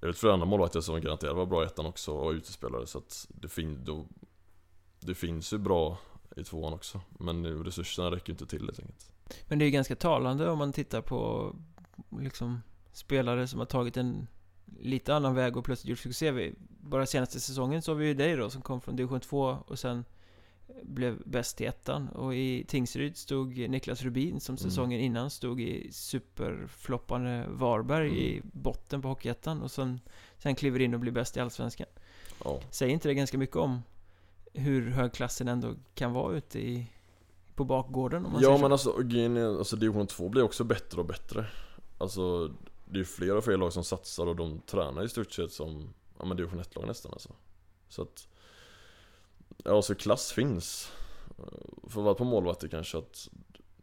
jag vet flera andra målvakter som garanterat var bra i ettan också och utespelare så att det, fin- då, det finns ju bra i tvåan också. Men resurserna räcker inte till helt enkelt. Men det är ju ganska talande om man tittar på liksom spelare som har tagit en lite annan väg och plötsligt gjort succé. Bara senaste säsongen så har vi ju dig då som kom från division 2 och sen blev bäst i ettan. Och i Tingsryd stod Niklas Rubin som Mm. säsongen innan stod i superfloppande Varberg Mm. i botten på Hockeyettan och sen, sen kliver in och blir bäst i Allsvenskan. Ja. Säger inte det ganska mycket om hur hög klassen ändå kan vara ute i på bakgården om man Ja men alltså, alltså division 2 blir också bättre och bättre. Alltså det är ju fler och fler lag som satsar och de tränar i stort sett som ja, men division 1-lag nästan alltså. Så att Ja, alltså klass finns. För att vara på målvakter kanske att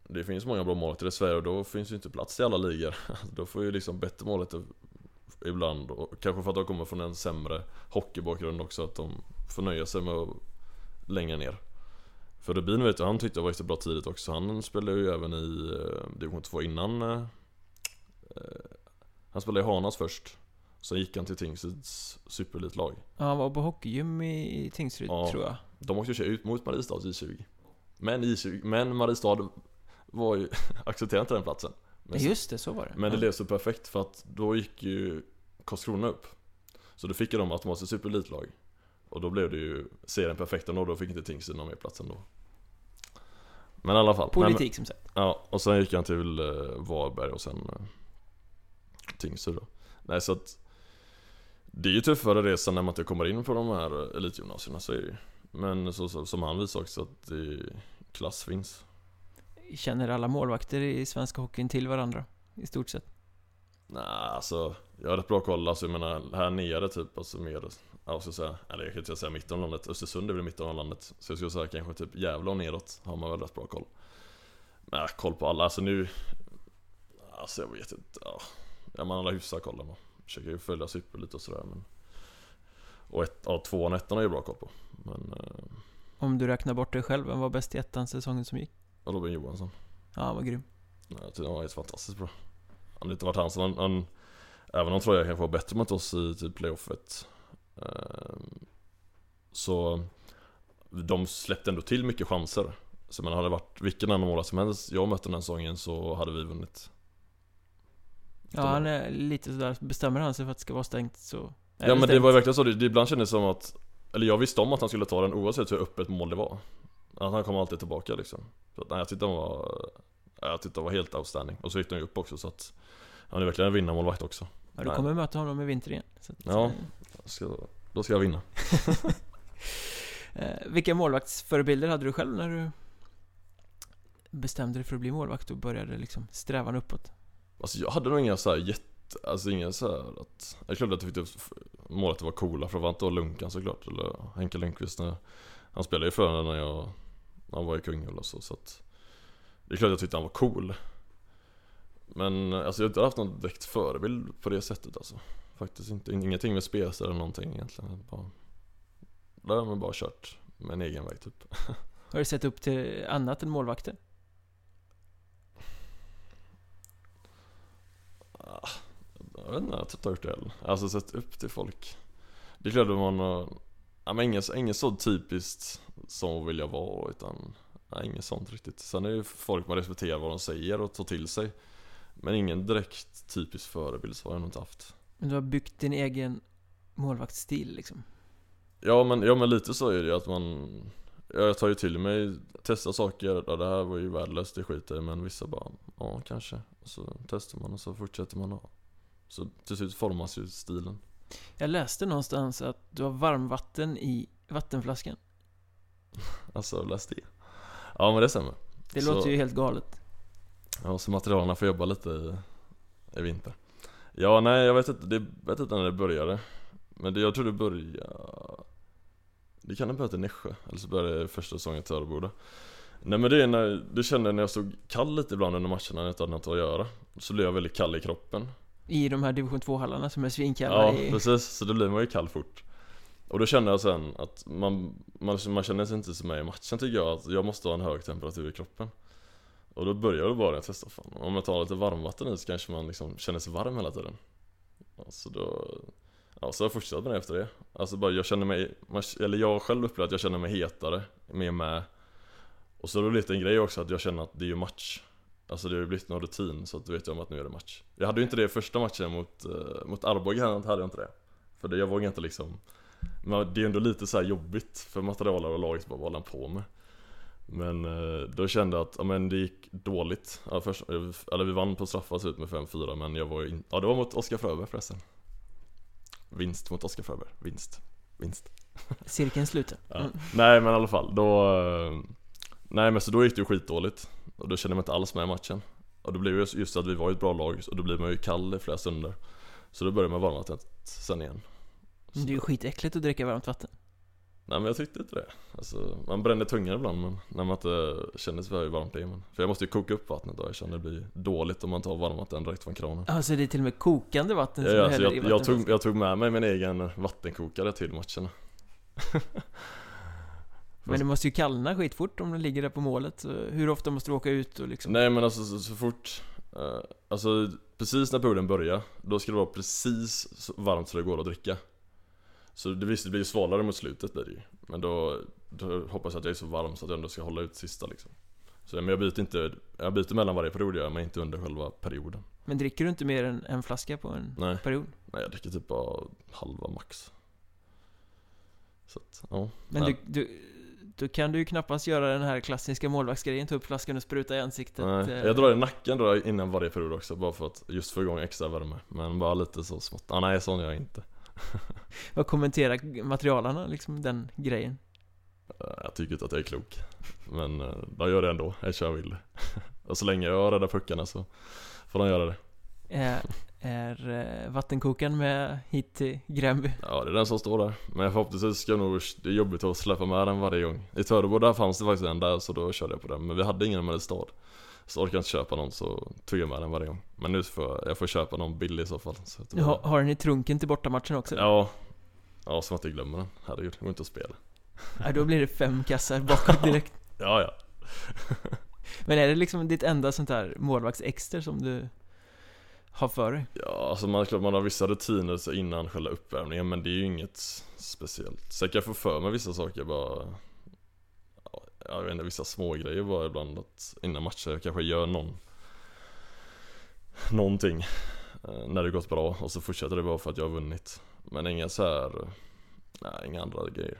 det finns många bra målvakter i Sverige och då finns ju inte plats i alla ligor. Då får ju liksom bättre målvakter ibland och kanske för att de kommer från en sämre hockeybakgrund också att de får nöja sig med att länga ner. För Rubin vet jag, han tyckte jag var riktigt bra tidigt också. Han spelade ju även i eh, division 2 innan eh, eh, Han spelade i Hanas först. Sen gick han till Tingsryds superelitlag. Ja, han var på hockeygym i, Tingsryd, Ja. tror jag. De åkte ju ut mot Mariestads J20. Men, J20, men Mariestad var ju, accepterade inte den platsen. Men, just det, så var det. men det ja. blev så perfekt för att då gick ju Karlskrona upp. Så då fick ju de automatiskt superelitlag. Och då blev det ju serien perfekt och då fick inte Tingsryd någon mer plats ändå. Men i alla fall. Nej, men- Politik som sagt. Ja, och sen gick han till eh, Varberg och sen eh, Tingsryd då. Nej så att Det är ju tuffare resa när man inte kommer in på de här eh, elitgymnasierna så är det ju. Men så, så, som han visar också att det, klass finns. Känner alla målvakter i svenska hockeyn till varandra? I stort sett. Nej alltså, jag har rätt bra koll. Alltså jag menar här nere typ, alltså mer, ja, jag säga, eller jag kan inte säga mitten av landet. Östersund är väl mitten av landet. Så jag skulle säga kanske typ Gävle och neråt har man väl rätt bra koll. Men jag koll på alla, alltså nu, alltså jag vet inte, ja. ja man har hyfsad koll man Försöker ju följa super lite och sådär men Och ett, ja, tvåan och ettan har jag bra koll på. Men, eh, Om du räknar bort dig själv, vem var bäst i ettan säsongen som gick? Robin Johansson. Ja, han var grym. Nej, Jag tycker han var helt fantastiskt bra. Han har inte varit han som han, han Även om Troja kanske var bättre mot oss i typ playoffet. Ehm, Så De släppte ändå till mycket chanser. Så men hade det varit vilken annan målvakt som helst jag mötte den här säsongen så hade vi vunnit. Ja, han är lite sådär, bestämmer han sig för att det ska vara stängt så... Ja men det stängt. var ju verkligen så, det, det ibland kändes det som att Eller jag visste om att han skulle ta den oavsett hur öppet mål det var. Att han kom alltid tillbaka liksom. Så att, nej, jag tyckte han var Jag tyckte han var helt outstanding. Och så gick de ju upp också så att Han är verkligen en vinnarmålvakt också Ja, du kommer möta honom i vinter igen. Så att, Ja. Jag ska, Då ska jag vinna Eh, vilka målvaktsförebilder hade du själv när du bestämde dig för att bli målvakt och började liksom strävan uppåt? Alltså jag hade nog inga så här jätte Alltså inga så här att är klart att jag tyckte målet var coola var inte Lunkan såklart eller Henke Lundqvist när Han spelade ju för när jag När han var i Kungälv och så så att Det är klart att jag tyckte han var cool Men alltså jag har inte haft någon direkt förebild på det sättet alltså Faktiskt inte, ingenting med spes eller någonting egentligen bara Där har man bara kört med en egen väg typ Har du sett upp till annat än målvakter? Jag vet inte, jag inte har gjort det heller. Alltså sett upp till folk. Det är klart att man har, ja men inget, inget så typiskt så vill jag vara utan, nej inget sånt riktigt. Sen är det ju folk man respekterar vad de säger och tar till sig. Men ingen direkt typisk förebild så har jag nog inte haft. Men du har byggt din egen målvaktsstil liksom? Ja men, ja men lite så är det ju att man Jag tar ju till mig, testar saker, ja, det här var ju värdelöst, det skiter jag men vissa bara Ja kanske, och så testar man och så fortsätter man och Så till slut formas ju stilen. Jag läste någonstans att du har varmvatten i vattenflaskan. Alltså läs det. Ja men det stämmer. Det Så- låter ju helt galet Ja så materialerna får jobba lite i, i vinter. Ja nej jag vet inte, det, vet inte när det började. Men det, jag tror det började Det kan ha börjat i Nässjö, eller så började det första säsongen i Töreboda. Nej men det är när, det kände jag när jag stod kall lite ibland under matcherna när jag inte hade något att göra. Så blev jag väldigt kall i kroppen. I de här division 2-hallarna som är svinkalla Ja i... precis, så då blir man ju kall fort. Och då kände jag sen att man, man, man känner sig inte som med i matchen tycker jag. Att jag måste ha en hög temperatur i kroppen och då började det bara testa fan. Om jag tar lite varmvatten i så kanske man liksom känner sig varm hela tiden. Alltså Så då Ja så har jag fortsatt med det efter det. Alltså bara jag känner mig, eller jag själv upplever att jag känner mig hetare, mer med. Och så har det blivit en grej också att jag känner att det är ju match. Alltså det har ju blivit någon rutin så att då vet jag om att nu är det match. Jag hade ju inte det i första matchen mot, eh, mot Arboga här hade jag inte det. För det, jag vågar inte liksom Men det är ändå lite så här jobbigt för materialare och laget bara vad håller han på med men eh, då kände jag att, ja men det gick dåligt. Ja, först, Eller vi vann på straffar ut med 5-4 men jag var in, Ja det var mot Oskar Fröberg förresten. Vinst mot Oskar Fröberg, vinst. Vinst. Cirkeln sluten. Ja. mm. Nej men i alla fall, då eh, Nej men så då gick det ju skitdåligt. Och då kände jag mig inte alls med i matchen. Och då blev det just att vi var ett bra lag och då blir man ju kall i flera stunder. Så då började man varmvattnet sen igen. Men Det är ju skitäckligt att dricka varmt vatten Nej men jag tyckte inte det. Alltså man bränner tungan ibland men när man inte känner sig hur varmt det är men För jag måste ju koka upp vattnet då, jag känner det blir dåligt om man tar varmvatten direkt från kranen. Alltså det är till och med kokande vatten ja, som du alltså, jag, jag, tog, jag tog med mig min egen vattenkokare till matcherna. Men det måste ju kallna skitfort om den ligger där på målet så Hur ofta måste du åka ut och liksom Nej men alltså så, så fort eh, Alltså precis när perioden börjar Då ska det vara precis så varmt så det går att dricka Så det, visst, det blir ju svalare mot slutet blir det ju. Men då, då hoppas jag att jag är så varm så att jag ändå ska hålla ut sista liksom. Så, Men jag byter inte Jag byter mellan varje period jag, men inte under själva perioden. Men dricker du inte mer än en flaska på en Nej, period? nej jag dricker typ bara halva max. Så att, ja. Men Nej. du, du, då kan du ju knappast göra den här klassiska målvaktsgrejen, ta upp flaskan och spruta i ansiktet Nej, eh. jag drar i nacken då innan varje period också bara för att just få igång extra värme. Men bara lite så smått, ah, nej sån gör jag inte Vad kommenterar materialarna liksom, den grejen? Eh, Jag tycker inte att jag är klok. Men eh, de gör det ändå, eftersom jag vill. Och så länge jag räddar puckarna så får de göra det. Är, är eh, vattenkokaren med hit till Gränby? Ja det är den som står där. Men förhoppningsvis ska jag nog, det är jobbigt att släppa med den varje gång. I Törebo där fanns det faktiskt en där så då körde jag på den. Men vi hade ingen i Mariestad Så orkade jag inte köpa någon så tog jag med den varje gång Men nu får jag, jag får köpa någon billig i så fall så bara- har, har den i trunken till bortamatchen också? Ja Ja, som att jag glömmer den, herregud, det går inte att spela Ja, då blir det fem kassar bakåt direkt Ja ja Men är det liksom ditt enda sånt här målvaktsexter som du har för dig? Ja, alltså man, klart man har vissa rutiner så innan själva uppvärmningen men det är ju inget speciellt. Sen kan jag få för mig vissa saker bara Jag vet inte, vissa små grejer bara ibland att innan matcher jag kanske gör någon Någonting eh, När det gått bra och så fortsätter det bara för att jag har vunnit. Men inga så här Nej, inga andra grejer.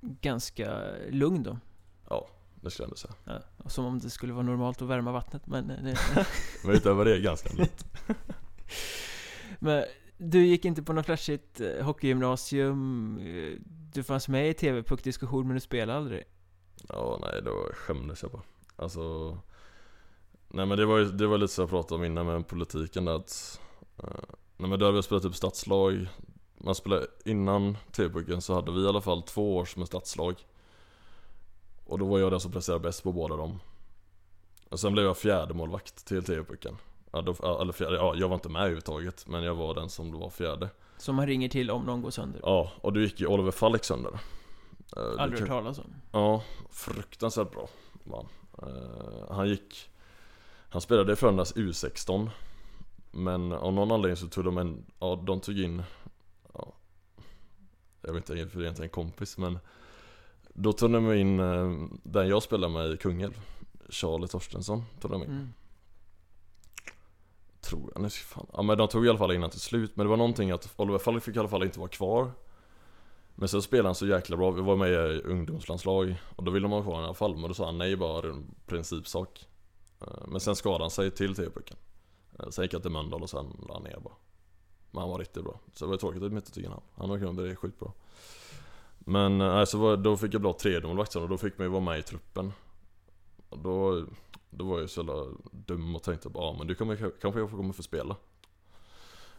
Ganska lugn då? Ja, det skulle jag ändå säga. Ja, som om det skulle vara normalt att värma vattnet men eh, det, Men utöver det ganska lugnt. Men Du gick inte på något flashigt eh, hockeygymnasium eh, Du fanns med i TV-puckdiskussion men du spelade aldrig Ja, nej då skämdes jag bara. Alltså Nej men det var det var lite så jag pratade om innan med politiken där att eh, Nej men då hade vi spelat upp stadslag. Man spelade innan TV-pucken så hade vi i alla fall två års med stadslag. Och då var jag den som presterade bäst på båda dem. Och sen blev jag fjärde målvakt till TV-pucken ja, då, eller fjärde, ja, jag var inte med överhuvudtaget men jag var den som var fjärde. Som man ringer till om någon går sönder. Ja, och då gick ju Oliver Falk sönder Det Aldrig hört talas om Ja, fruktansvärt bra han. Eh, Han gick Han spelade i Frölundas U16 Men av någon anledning så tog de en, ja de tog in ja, Jag vet inte för det är inte en kompis men Då tog de in eh, den jag spelade med i Kungälv Charlie Torstensson tog de in mm. Tror jag, nu ska fan. Ja men de tog i alla fall in till slut Men det var någonting att Oliver Falk fick i alla fall inte vara kvar men sen spelade han så jäkla bra, vi var med i ungdomslandslag. Och då ville de ha kvar honom i alla fall Men då sa han nej bara, det en principsak. Eh, men sen skadade han sig till TV-pucken eh, Sen gick han till Mölndal och sen la han ner bara. Men han var riktigt bra. Så det var tråkigt att de inte tog in honom Han har kunnat bli sjukt bra Men eh, nej, så var, då fick jag bra tredjemålvakt sen och då fick man ju vara med i truppen. Och då då var jag så jävla dum och tänkte bara, ja men du kommer, kanske jag får komma för spela.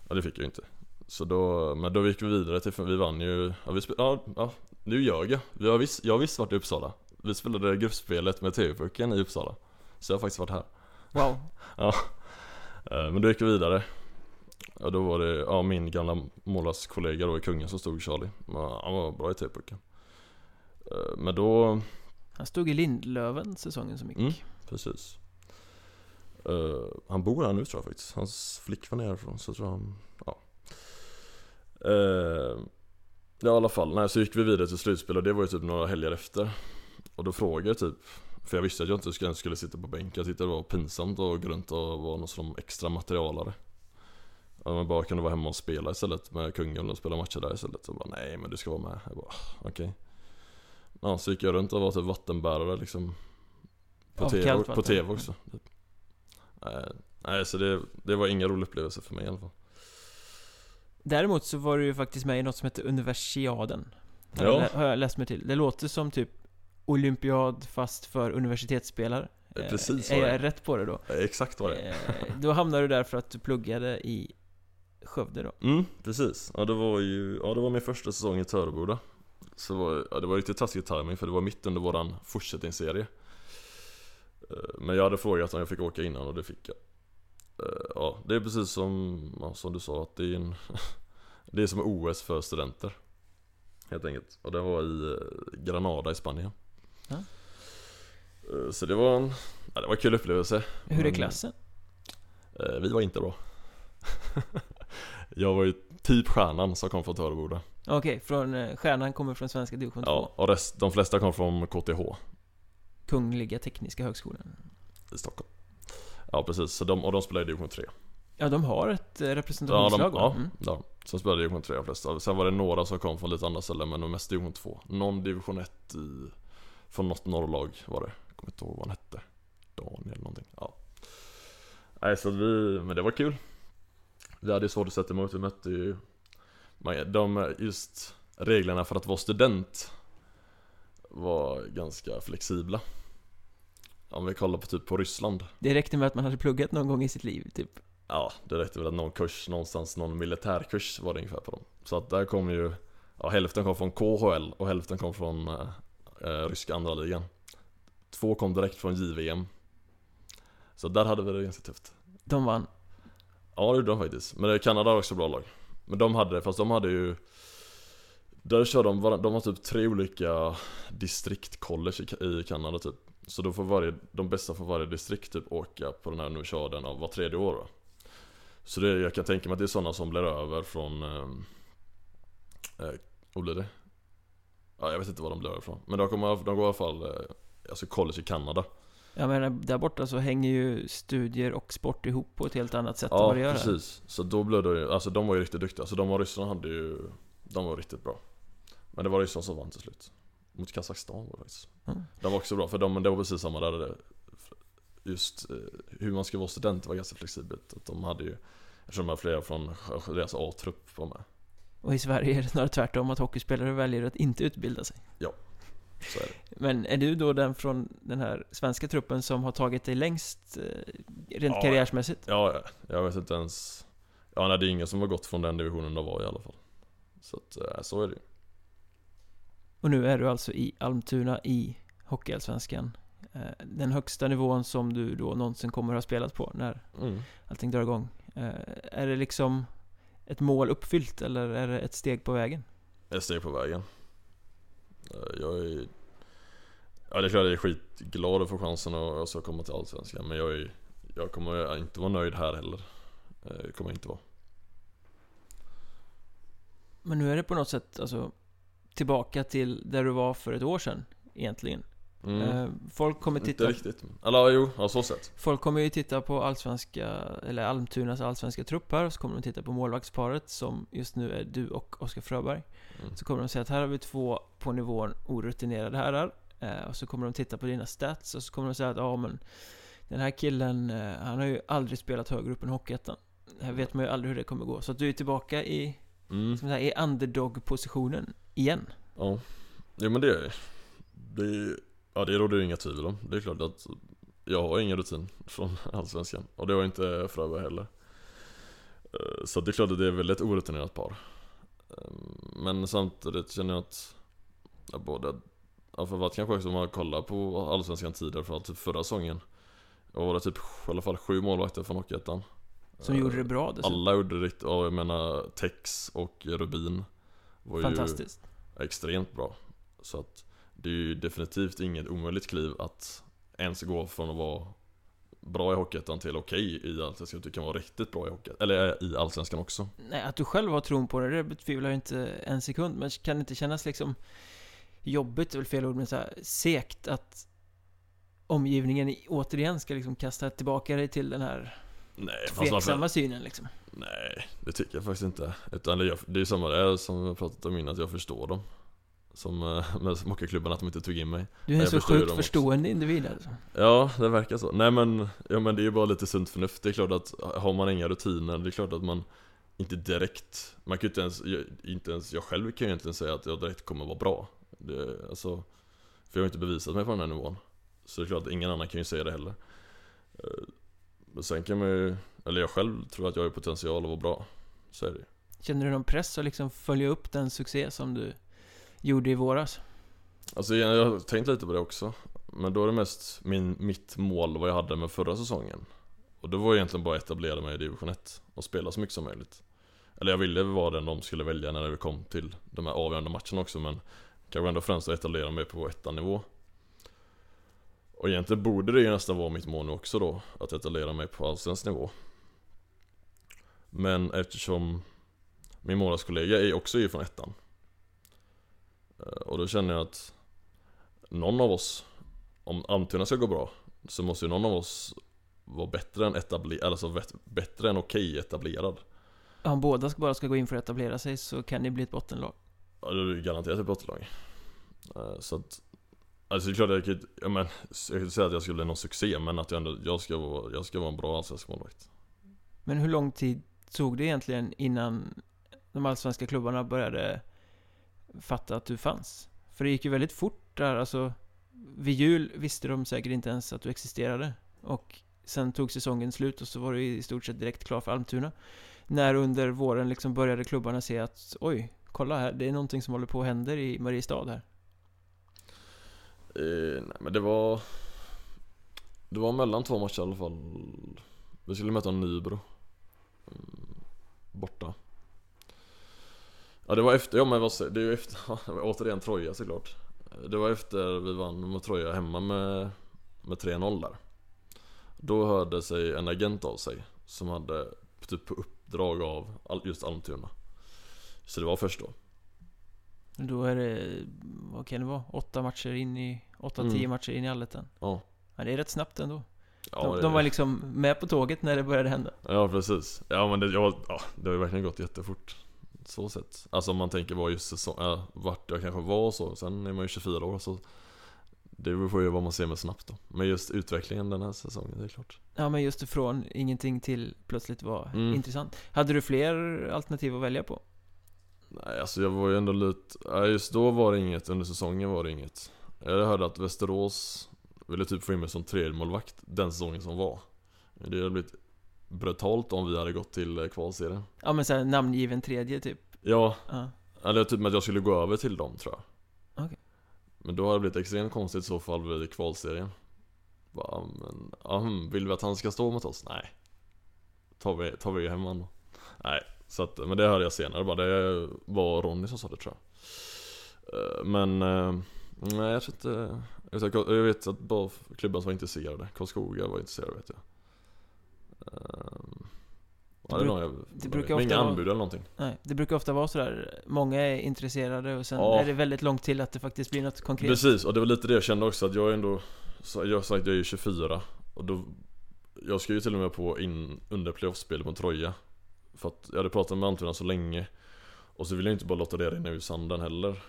Ja det fick jag ju inte. Så då, men då gick vi vidare till, för vi vann ju, ja, vi spel, ja, ja nu ljög jag. Vi har visst, Jag har visst varit i Uppsala. Vi spelade gruppspelet med TV-pucken i Uppsala. Så jag har faktiskt varit här. Wow. Eh, Men då gick vi vidare. Och då var det, ja min gamla målvaktskollega då i Kungen som stod Charlie. Ja, Han var bra i TV-pucken Eh, Men då Han stod i Lindlöven säsongen som gick. Mm. Precis. Eh, Han bor här nu tror jag faktiskt. Hans flickvän är härifrån så jag tror han, ja uh, Ja i alla fall, nej, så gick vi vidare till slutspel och det var ju typ några helger efter. Och då frågade jag typ För jag visste att jag inte skulle, skulle sitta på bänken Jag tyckte det var pinsamt och gå runt och vara någon som extra materialare. Om man bara kunde vara hemma och spela istället med kungen och spela matcher där istället? Så bara nej men du ska vara med. Jag bara "Ah, okej. Ja så gick jag runt och var typ vattenbärare liksom. På, Av TV, på. TV också typ. nej, nej så det, det var ingen rolig upplevelse för mig i alla fall Däremot så var du ju faktiskt med i något som heter Universiaden har, Ja. jag, har jag läst mig till Det låter som typ Olympiad fast för universitetsspelare Eh, precis Är vad det jag är. rätt på det då? Exakt vad det är Eh, Då hamnade du där för att du pluggade i Skövde då Mm, precis. Ja det var ju, ja det var min första säsong i Töreboda Så det var, ja, det var riktigt taskig timing för det var mitt under våran fortsättningsserie Eh, Men jag hade frågat om jag fick åka innan och det fick jag Ja, det är precis som, ja, som du sa att det är en Det är som OS för studenter. Helt enkelt. Och det var i eh, Granada i Spanien. Ja. Eh, Så det var en, ja, det var en kul upplevelse. Hur är Men- klassen? Eh, Vi var inte bra. Jag var ju typ stjärnan som kom från Töreboda. Okej, från eh, Stjärnan kommer från svenska division 2 Ja, och rest, de flesta kom från KTH Kungliga Tekniska Högskolan. I Stockholm Ja precis, så de, och de spelade i division 3 Ja, de har ett eh, Ja, representationslag de, ja, Mm. som spelade division 3 de flesta. Sen var det några som kom från lite andra ställen men de mest division 2 Någon division 1 i, från något norrlag var det. Jag kommer inte ihåg vad han hette. Daniel eller någonting, ja. Nej så vi, men det var kul. Vi hade ju svårt att sätta emot, vi mötte ju De, just reglerna för att vara student Var ganska flexibla Om vi kollar på typ på Ryssland. Det räckte med att man hade pluggat någon gång i sitt liv, typ. Ja, det räckte väl att någon kurs någonstans, någon militärkurs var det ungefär på dem. Så att där kom ju Ja, hälften kom från KHL och hälften kom från eh, eh, ryska andra ligan. Två kom direkt från JVM Så där hade vi det ganska tufft. De vann. Ja det gjorde de faktiskt, men det- Kanada har också bra lag. Men de hade, fast de hade ju Där kör de, de har typ tre olika distriktcollege i Kanada typ Så då får varje, de bästa från varje distrikt typ åka på den här universiaden av var tredje år då. Så det, jag kan tänka mig att det är sådana som blir över från ehm, eh, Vad blir det? Ja jag vet inte vad de blir över från Men de, kommer, de går i alla fall eh, Alltså college i Kanada Jag menar, där borta så hänger ju studier och sport ihop på ett helt annat sätt än Ja vad det gör här. precis, så då blev det ju, alltså de var ju riktigt duktiga, så de och ryssarna hade ju De var riktigt bra Men det var ryssarna som vann till slut Mot Kazakstan var det faktiskt Mm. De var också bra, för de, det var precis samma där Just eh, hur man ska vara student var ganska flexibelt att de hade ju Eftersom de har flera från deras A-trupp var med. Och i Sverige är det snarare tvärtom att hockeyspelare väljer att inte utbilda sig. Så är det. Men är du då den från den här svenska truppen som har tagit dig längst eh, rent Ja. karriärsmässigt? Ja, ja, jag vet inte ens Ja nej, det är ingen som har gått från den divisionen de var i alla fall Så att, eh, så är det ju Och nu är du alltså i Almtuna i Hockeyallsvenskan. Eh, Den högsta nivån som du då någonsin kommer att ha spelat på när mm. allting drar igång. Eh, Är det liksom ett mål uppfyllt eller är det ett steg på vägen? Ett steg på vägen Eh, Jag är Ja det är klart jag är skitglad att få chansen att att så komma till Allsvenskan Men jag är Jag kommer inte vara nöjd här heller Det kommer jag inte vara Men nu är det på något sätt alltså tillbaka till där du var för ett år sedan egentligen. mm. Eh, Folk kommer Inte titta riktigt Eller jo, ja så sett Folk kommer ju titta på allsvenska, eller Almtunas allsvenska trupp här, och så kommer de titta på målvaktsparet som just nu är du och Oskar Fröberg. mm. Så kommer de säga att här har vi två på nivån orutinerade herrar. Eh, och så kommer de titta på dina stats och så kommer de säga att ja men den här killen, eh, han har ju aldrig spelat högre upp än Hockeyettan. Här vet man ju aldrig hur det kommer gå. Så att du är tillbaka i, Mm. som här, i underdog-positionen igen. Ja, jo men det är det. Ja det råder ju inga tvivel om. Det är klart att jag har ingen rutin från Allsvenskan. Och det har inte Fröberg heller. Eh, Så det är klart att det är väldigt orutinerat par. Eh, Men samtidigt känner jag att jag både Ja för vad kanske också om man kollar på Allsvenskan tidigare från typ förra säsongen Jag var det typ i alla fall sju målvakter från Hockeyettan Som gjorde det bra dessutom. Alla gjorde det riktigt, ja jag menar Tex och Rubin var Fantastiskt. Extremt bra. Så att det är ju definitivt inget omöjligt kliv att ens gå från att vara bra i Hockeyettan till okej i Allsvenskan. Du kan vara riktigt bra i Hockeyettan, eller i Allsvenskan också. Nej, att du själv har tron på det, det betvivlar jag inte en sekund. Men kan det inte kännas liksom jobbigt, är väl fel ord, men så här, sekt att omgivningen återigen ska liksom kasta tillbaka dig till den här Nej, varför? tveksamma synen liksom. Nej, det tycker jag faktiskt inte. Utan det är, det är ju samma där som jag pratat om innan, att jag förstår dem. Som eh, med hockeyklubbarna, att de inte tog in mig. Du är en så sjukt förstående individ alltså. Ja, det verkar så. Nej men, ja men det är ju bara lite sunt förnuft. Det är klart att har man inga rutiner, det är klart att man inte direkt, man kan ju inte ens, inte ens jag själv kan ju egentligen säga att jag direkt kommer vara bra. Det, alltså, för jag har inte bevisat mig på den här nivån. Så det är klart att ingen annan kan ju säga det heller. Eh, Men sen kan man ju, eller jag själv tror att jag har potential att vara bra. Så är det. Känner du någon press att liksom följa upp den succé som du gjorde i våras? Alltså jag har tänkt lite på det också Men då är det mest min, mitt mål vad jag hade med förra säsongen Och det var egentligen bara att etablera mig i division 1 och spela så mycket som möjligt Eller jag ville vara den de skulle välja när det kom till de här avgörande matcherna också men Kanske ändå främst att etablera mig på ettan nivå Och egentligen borde det ju nästan vara mitt mål nu också då Att etablera mig på allsvensk nivå Men eftersom min målvaktskollega är också ifrån ettan Eh, Och då känner jag att någon av oss, om Almtuna ska gå bra, så måste ju någon av oss vara bättre än etablerad, alltså bättre än okej etablerad. Om båda ska- bara ska gå in för att etablera sig så kan det bli ett bottenlag. Ja, det är garanterat ett bottenlag. Eh, Så att, alltså det är klart jag kan inte- ja, men, jag kan inte säga att jag skulle bli någon succé, men att jag ändå, jag ska vara, jag ska vara en bra allsvensk målvakt. Men hur lång tid tog det egentligen innan de allsvenska klubbarna började fatta att du fanns? För det gick ju väldigt fort där, alltså vid jul visste de säkert inte ens att du existerade. Och sen tog säsongen slut och så var du i stort sett direkt klar för Almtuna. När under våren liksom började klubbarna se att oj, kolla här, det är någonting som håller på att hända i Mariestad här. Eh, nej men det var Det var mellan två matcher i alla fall Vi skulle möta Nybro Borta. Ja det var efter, ja men vad det är ju efter, återigen Troja såklart. Det var efter vi vann mot Troja hemma med, med 3-0 där. Då hörde sig en agent av sig Som hade typ på uppdrag av just Almtuna. Så det var först då. Då är det, vad kan det vara, åtta matcher in i, åtta, Mm. tio matcher in i allettan. Ja, Ja, det är rätt snabbt ändå. Ja de, de var liksom med på tåget när det började hända. Ja precis, ja men det, ja, det har ju verkligen gått jättefort Så sett Alltså om man tänker vad just säsong, äh, vart jag kanske var och så Sen är man ju 24 år så det beror ju vad man ser med snabbt då. Men just utvecklingen den här säsongen, det är klart. Ja men just ifrån ingenting till plötsligt var Mm. intressant Hade du fler alternativ att välja på? Nej alltså jag var ju ändå lite, just då var det inget, under säsongen var det inget. Jag hörde att Västerås ville typ få in mig som tredje målvakt den säsongen som var. Det hade blivit brutalt om vi hade gått till eh, kvalserien. Ja men såhär namngiven tredje typ Ja, Ja, eller typ med att jag skulle gå över till dem tror jag. Okej. Men då hade det blivit extremt konstigt i så fall vid kvalserien. Bara, men, hmm, vill vi att han ska stå mot oss? Nej. Tar vi, tar vi hem honom. Nej, så att, men det hörde jag senare bara. Det var Ronny som sa det tror jag. Eh, Men, eh, nej jag tror inte... Jag vet, jag vet att bara klubbar som var intresserade. Karlskoga var intresserade vet jag. Ehm, Ja, det, bruk- jag, det brukar ofta inga anbud eller någonting. nej Det brukar ofta vara sådär Många är intresserade och sen Ja. är det väldigt långt till att det faktiskt blir något konkret Precis, och det var lite det jag kände också att jag är ändå Jag har sagt jag är 24 och då Jag ska ju till och med på in under playoffspelet på Troja För att jag hade pratat med Almtuna så länge Och så vill jag inte bara låta det rinna ur sanden heller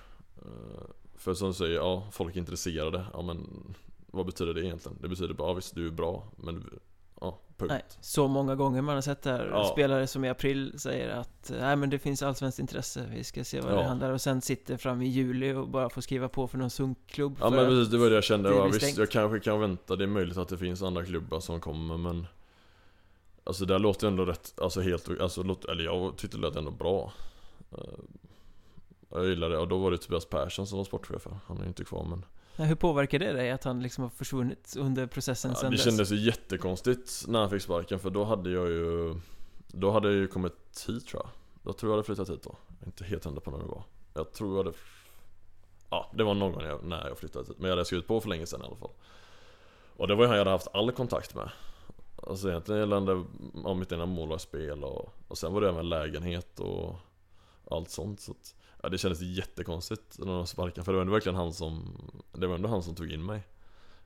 Eh, För som du säger, ja folk är intresserade, ja men Vad betyder det egentligen? Det betyder bara, ja visst du är bra men du, Ja, punkt Nej, så många gånger man har sett det här Ja. Spelare som i april säger att Nej men det finns allsvenskt intresse Vi ska se vad det Ja. handlar Och sen sitter fram i juli och bara får skriva på för någon sunkklubb Ja men precis, det var det jag kände. det Ja, visst, jag kanske kan vänta. Det är möjligt att det finns andra klubbar som kommer men Alltså det låter ändå rätt, alltså helt, alltså eller jag tyckte det lät ändå bra Eh, Jag gillade det, och då var det Tobias Persson som var sportchef. Han är inte kvar men Hur påverkar det dig att han liksom har försvunnit under processen ja, sen Det dess? kändes ju jättekonstigt när han fick sparken för då hade jag ju Då hade jag ju kommit hit tror jag. Jag tror jag hade flyttat hit då. Inte helt hundra på när det var. Jag tror jag hade Ja, det var någon gång jag, när jag flyttade hit. Men jag hade skrivit på för länge sedan i alla fall. Och det var ju han jag hade haft all kontakt med. Alltså egentligen gällande ja, mitt ena målvaktsspel och, och sen var det även lägenhet och allt sånt så att, Ja det kändes jättekonstigt när de sparkade för det var ändå verkligen han som Det var ändå han som tog in mig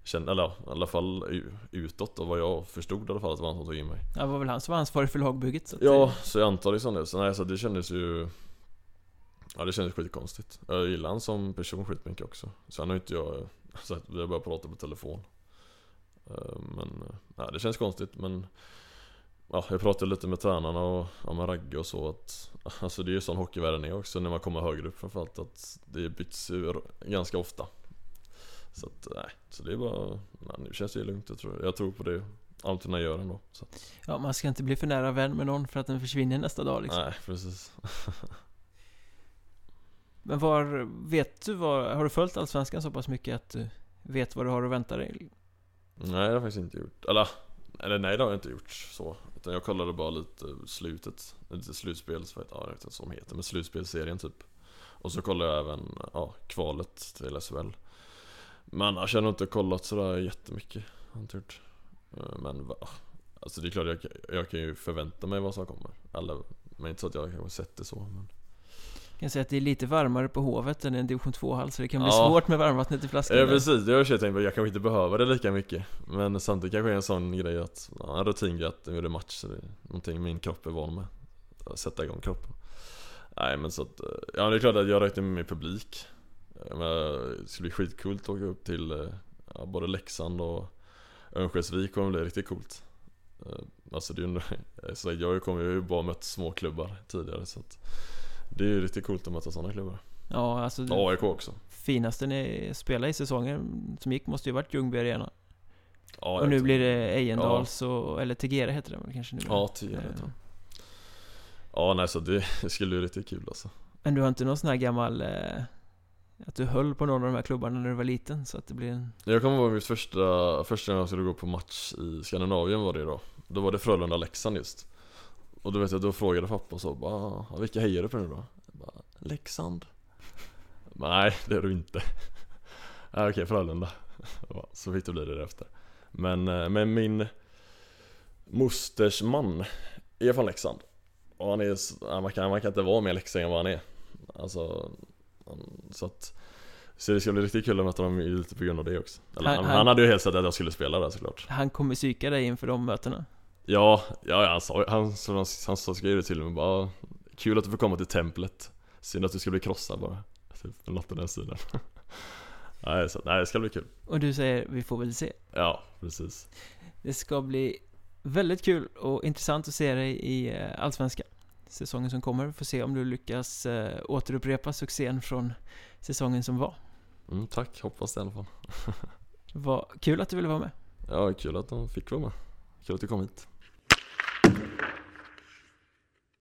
Kände, eller ja, i alla fall utåt och vad jag förstod i alla fall att det var han som tog in mig Ja, det var väl han som var ansvarig för lagbygget så att Ja, så jag antar liksom det. Så nej, så det kändes ju Ja det kändes skitkonstigt. Jag gillar han som person skitmycket också. Sen har inte jag så att vi har börjat prata på telefon. Eh, Men, nej det känns konstigt men Ja, jag pratade lite med tränarna och ja, med Ragge och så att Alltså det är ju sån hockeyvärlden är också när man kommer högre upp framförallt att det byts ur ganska ofta. Så att nej, så det är bara nej, Nu känns det ju lugnt jag tror, jag tror på det Almtuna gör ändå. Så Ja, man ska inte bli för nära vän med någon för att den försvinner nästa dag liksom. Nej precis. Men var, vet du vad, har du följt Allsvenskan så pass mycket att du vet vad du har att vänta dig? Nej det har jag faktiskt inte gjort. Eller, eller nej det har jag inte gjort så. Utan jag kollade bara lite slutet. Lite slutspels, vad heter, ja, jag vet inte vad de heter, men slutspelsserien typ. Och så kollade jag även ja, kvalet till SHL. Men annars har jag nog inte kollat sådär jättemycket. Har inte gjort. Eh, men va, alltså det är klart jag, jag kan ju förvänta mig vad som kommer. Eller, men inte så att jag kanske sett det så. Men... Jag kan säga att det är lite varmare på Hovet än en division 2-hall så det kan bli Ja. svårt med varmvattnet i flaskan. Ja precis, det har jag tänkt på. Jag kanske inte behöver det lika mycket. Men samtidigt kanske är en sån grej att, ja, en rutingrej att nu är det match så det är någonting min kropp är van med. Att sätta igång kroppen. Nej men så att, eh, ja det är klart att jag räknar med min publik. Men det skulle bli skitcoolt att åka upp till eh, ja, både Leksand och Örnsköldsvik kommer bli riktigt coolt. Eh, Alltså det är ju, så jag kommer ju bara mött små klubbar tidigare så att Det är ju riktigt coolt att möta sådana klubbar. Ja, alltså det AIK också. finaste ni spelade i säsongen som gick måste ju varit Ljungby Arena. Ja, och nu blir det Ejendals och, eller Tegera heter det väl kanske nu? Ja, Eh, vet jag. Ja, nej så det, det skulle bli riktigt kul alltså. Men du har inte någon sån här gammal eh, Att du höll på någon av de här klubbarna när du var liten så att det blir en Jag kommer ihåg mitt första, första gången jag skulle gå på match i Skandinavien var det då. Då var det Frölunda-Leksand just. Och då vet jag, då frågade pappa så bara, "Ah, vilka hejar du på nu då? Jag bara, Leksand? Bara, Nej, det är du inte. Okej, Frölunda. Jag bara, Så fick det bli det därefter. Men, eh, men min mosters man är från Leksand. Och han är, man kan, man kan inte vara mer leksing än vad han är. Alltså, så att så det ska bli riktigt kul att möta dem lite på grund av det också. Eller, Han- han, han- han hade ju helst sett att jag skulle spela där såklart. Han kommer psyka dig inför de mötena Ja, ja, han sa han, han, han, han skrev det till mig bara Kul att du får komma till templet Synd att du ska bli krossad bara Typ något i den stilen Nej, så, nej, det ska bli kul. Och du säger vi får väl se. Ja, precis. Det ska bli väldigt kul och intressant att se dig i eh, Allsvenskan säsongen som kommer. Får se om du lyckas eh, återupprepa succén från säsongen som var. Mm, tack, hoppas det i alla fall. Vad kul att du ville vara med. Ja, kul att de fick vara med. Kul att du kom hit.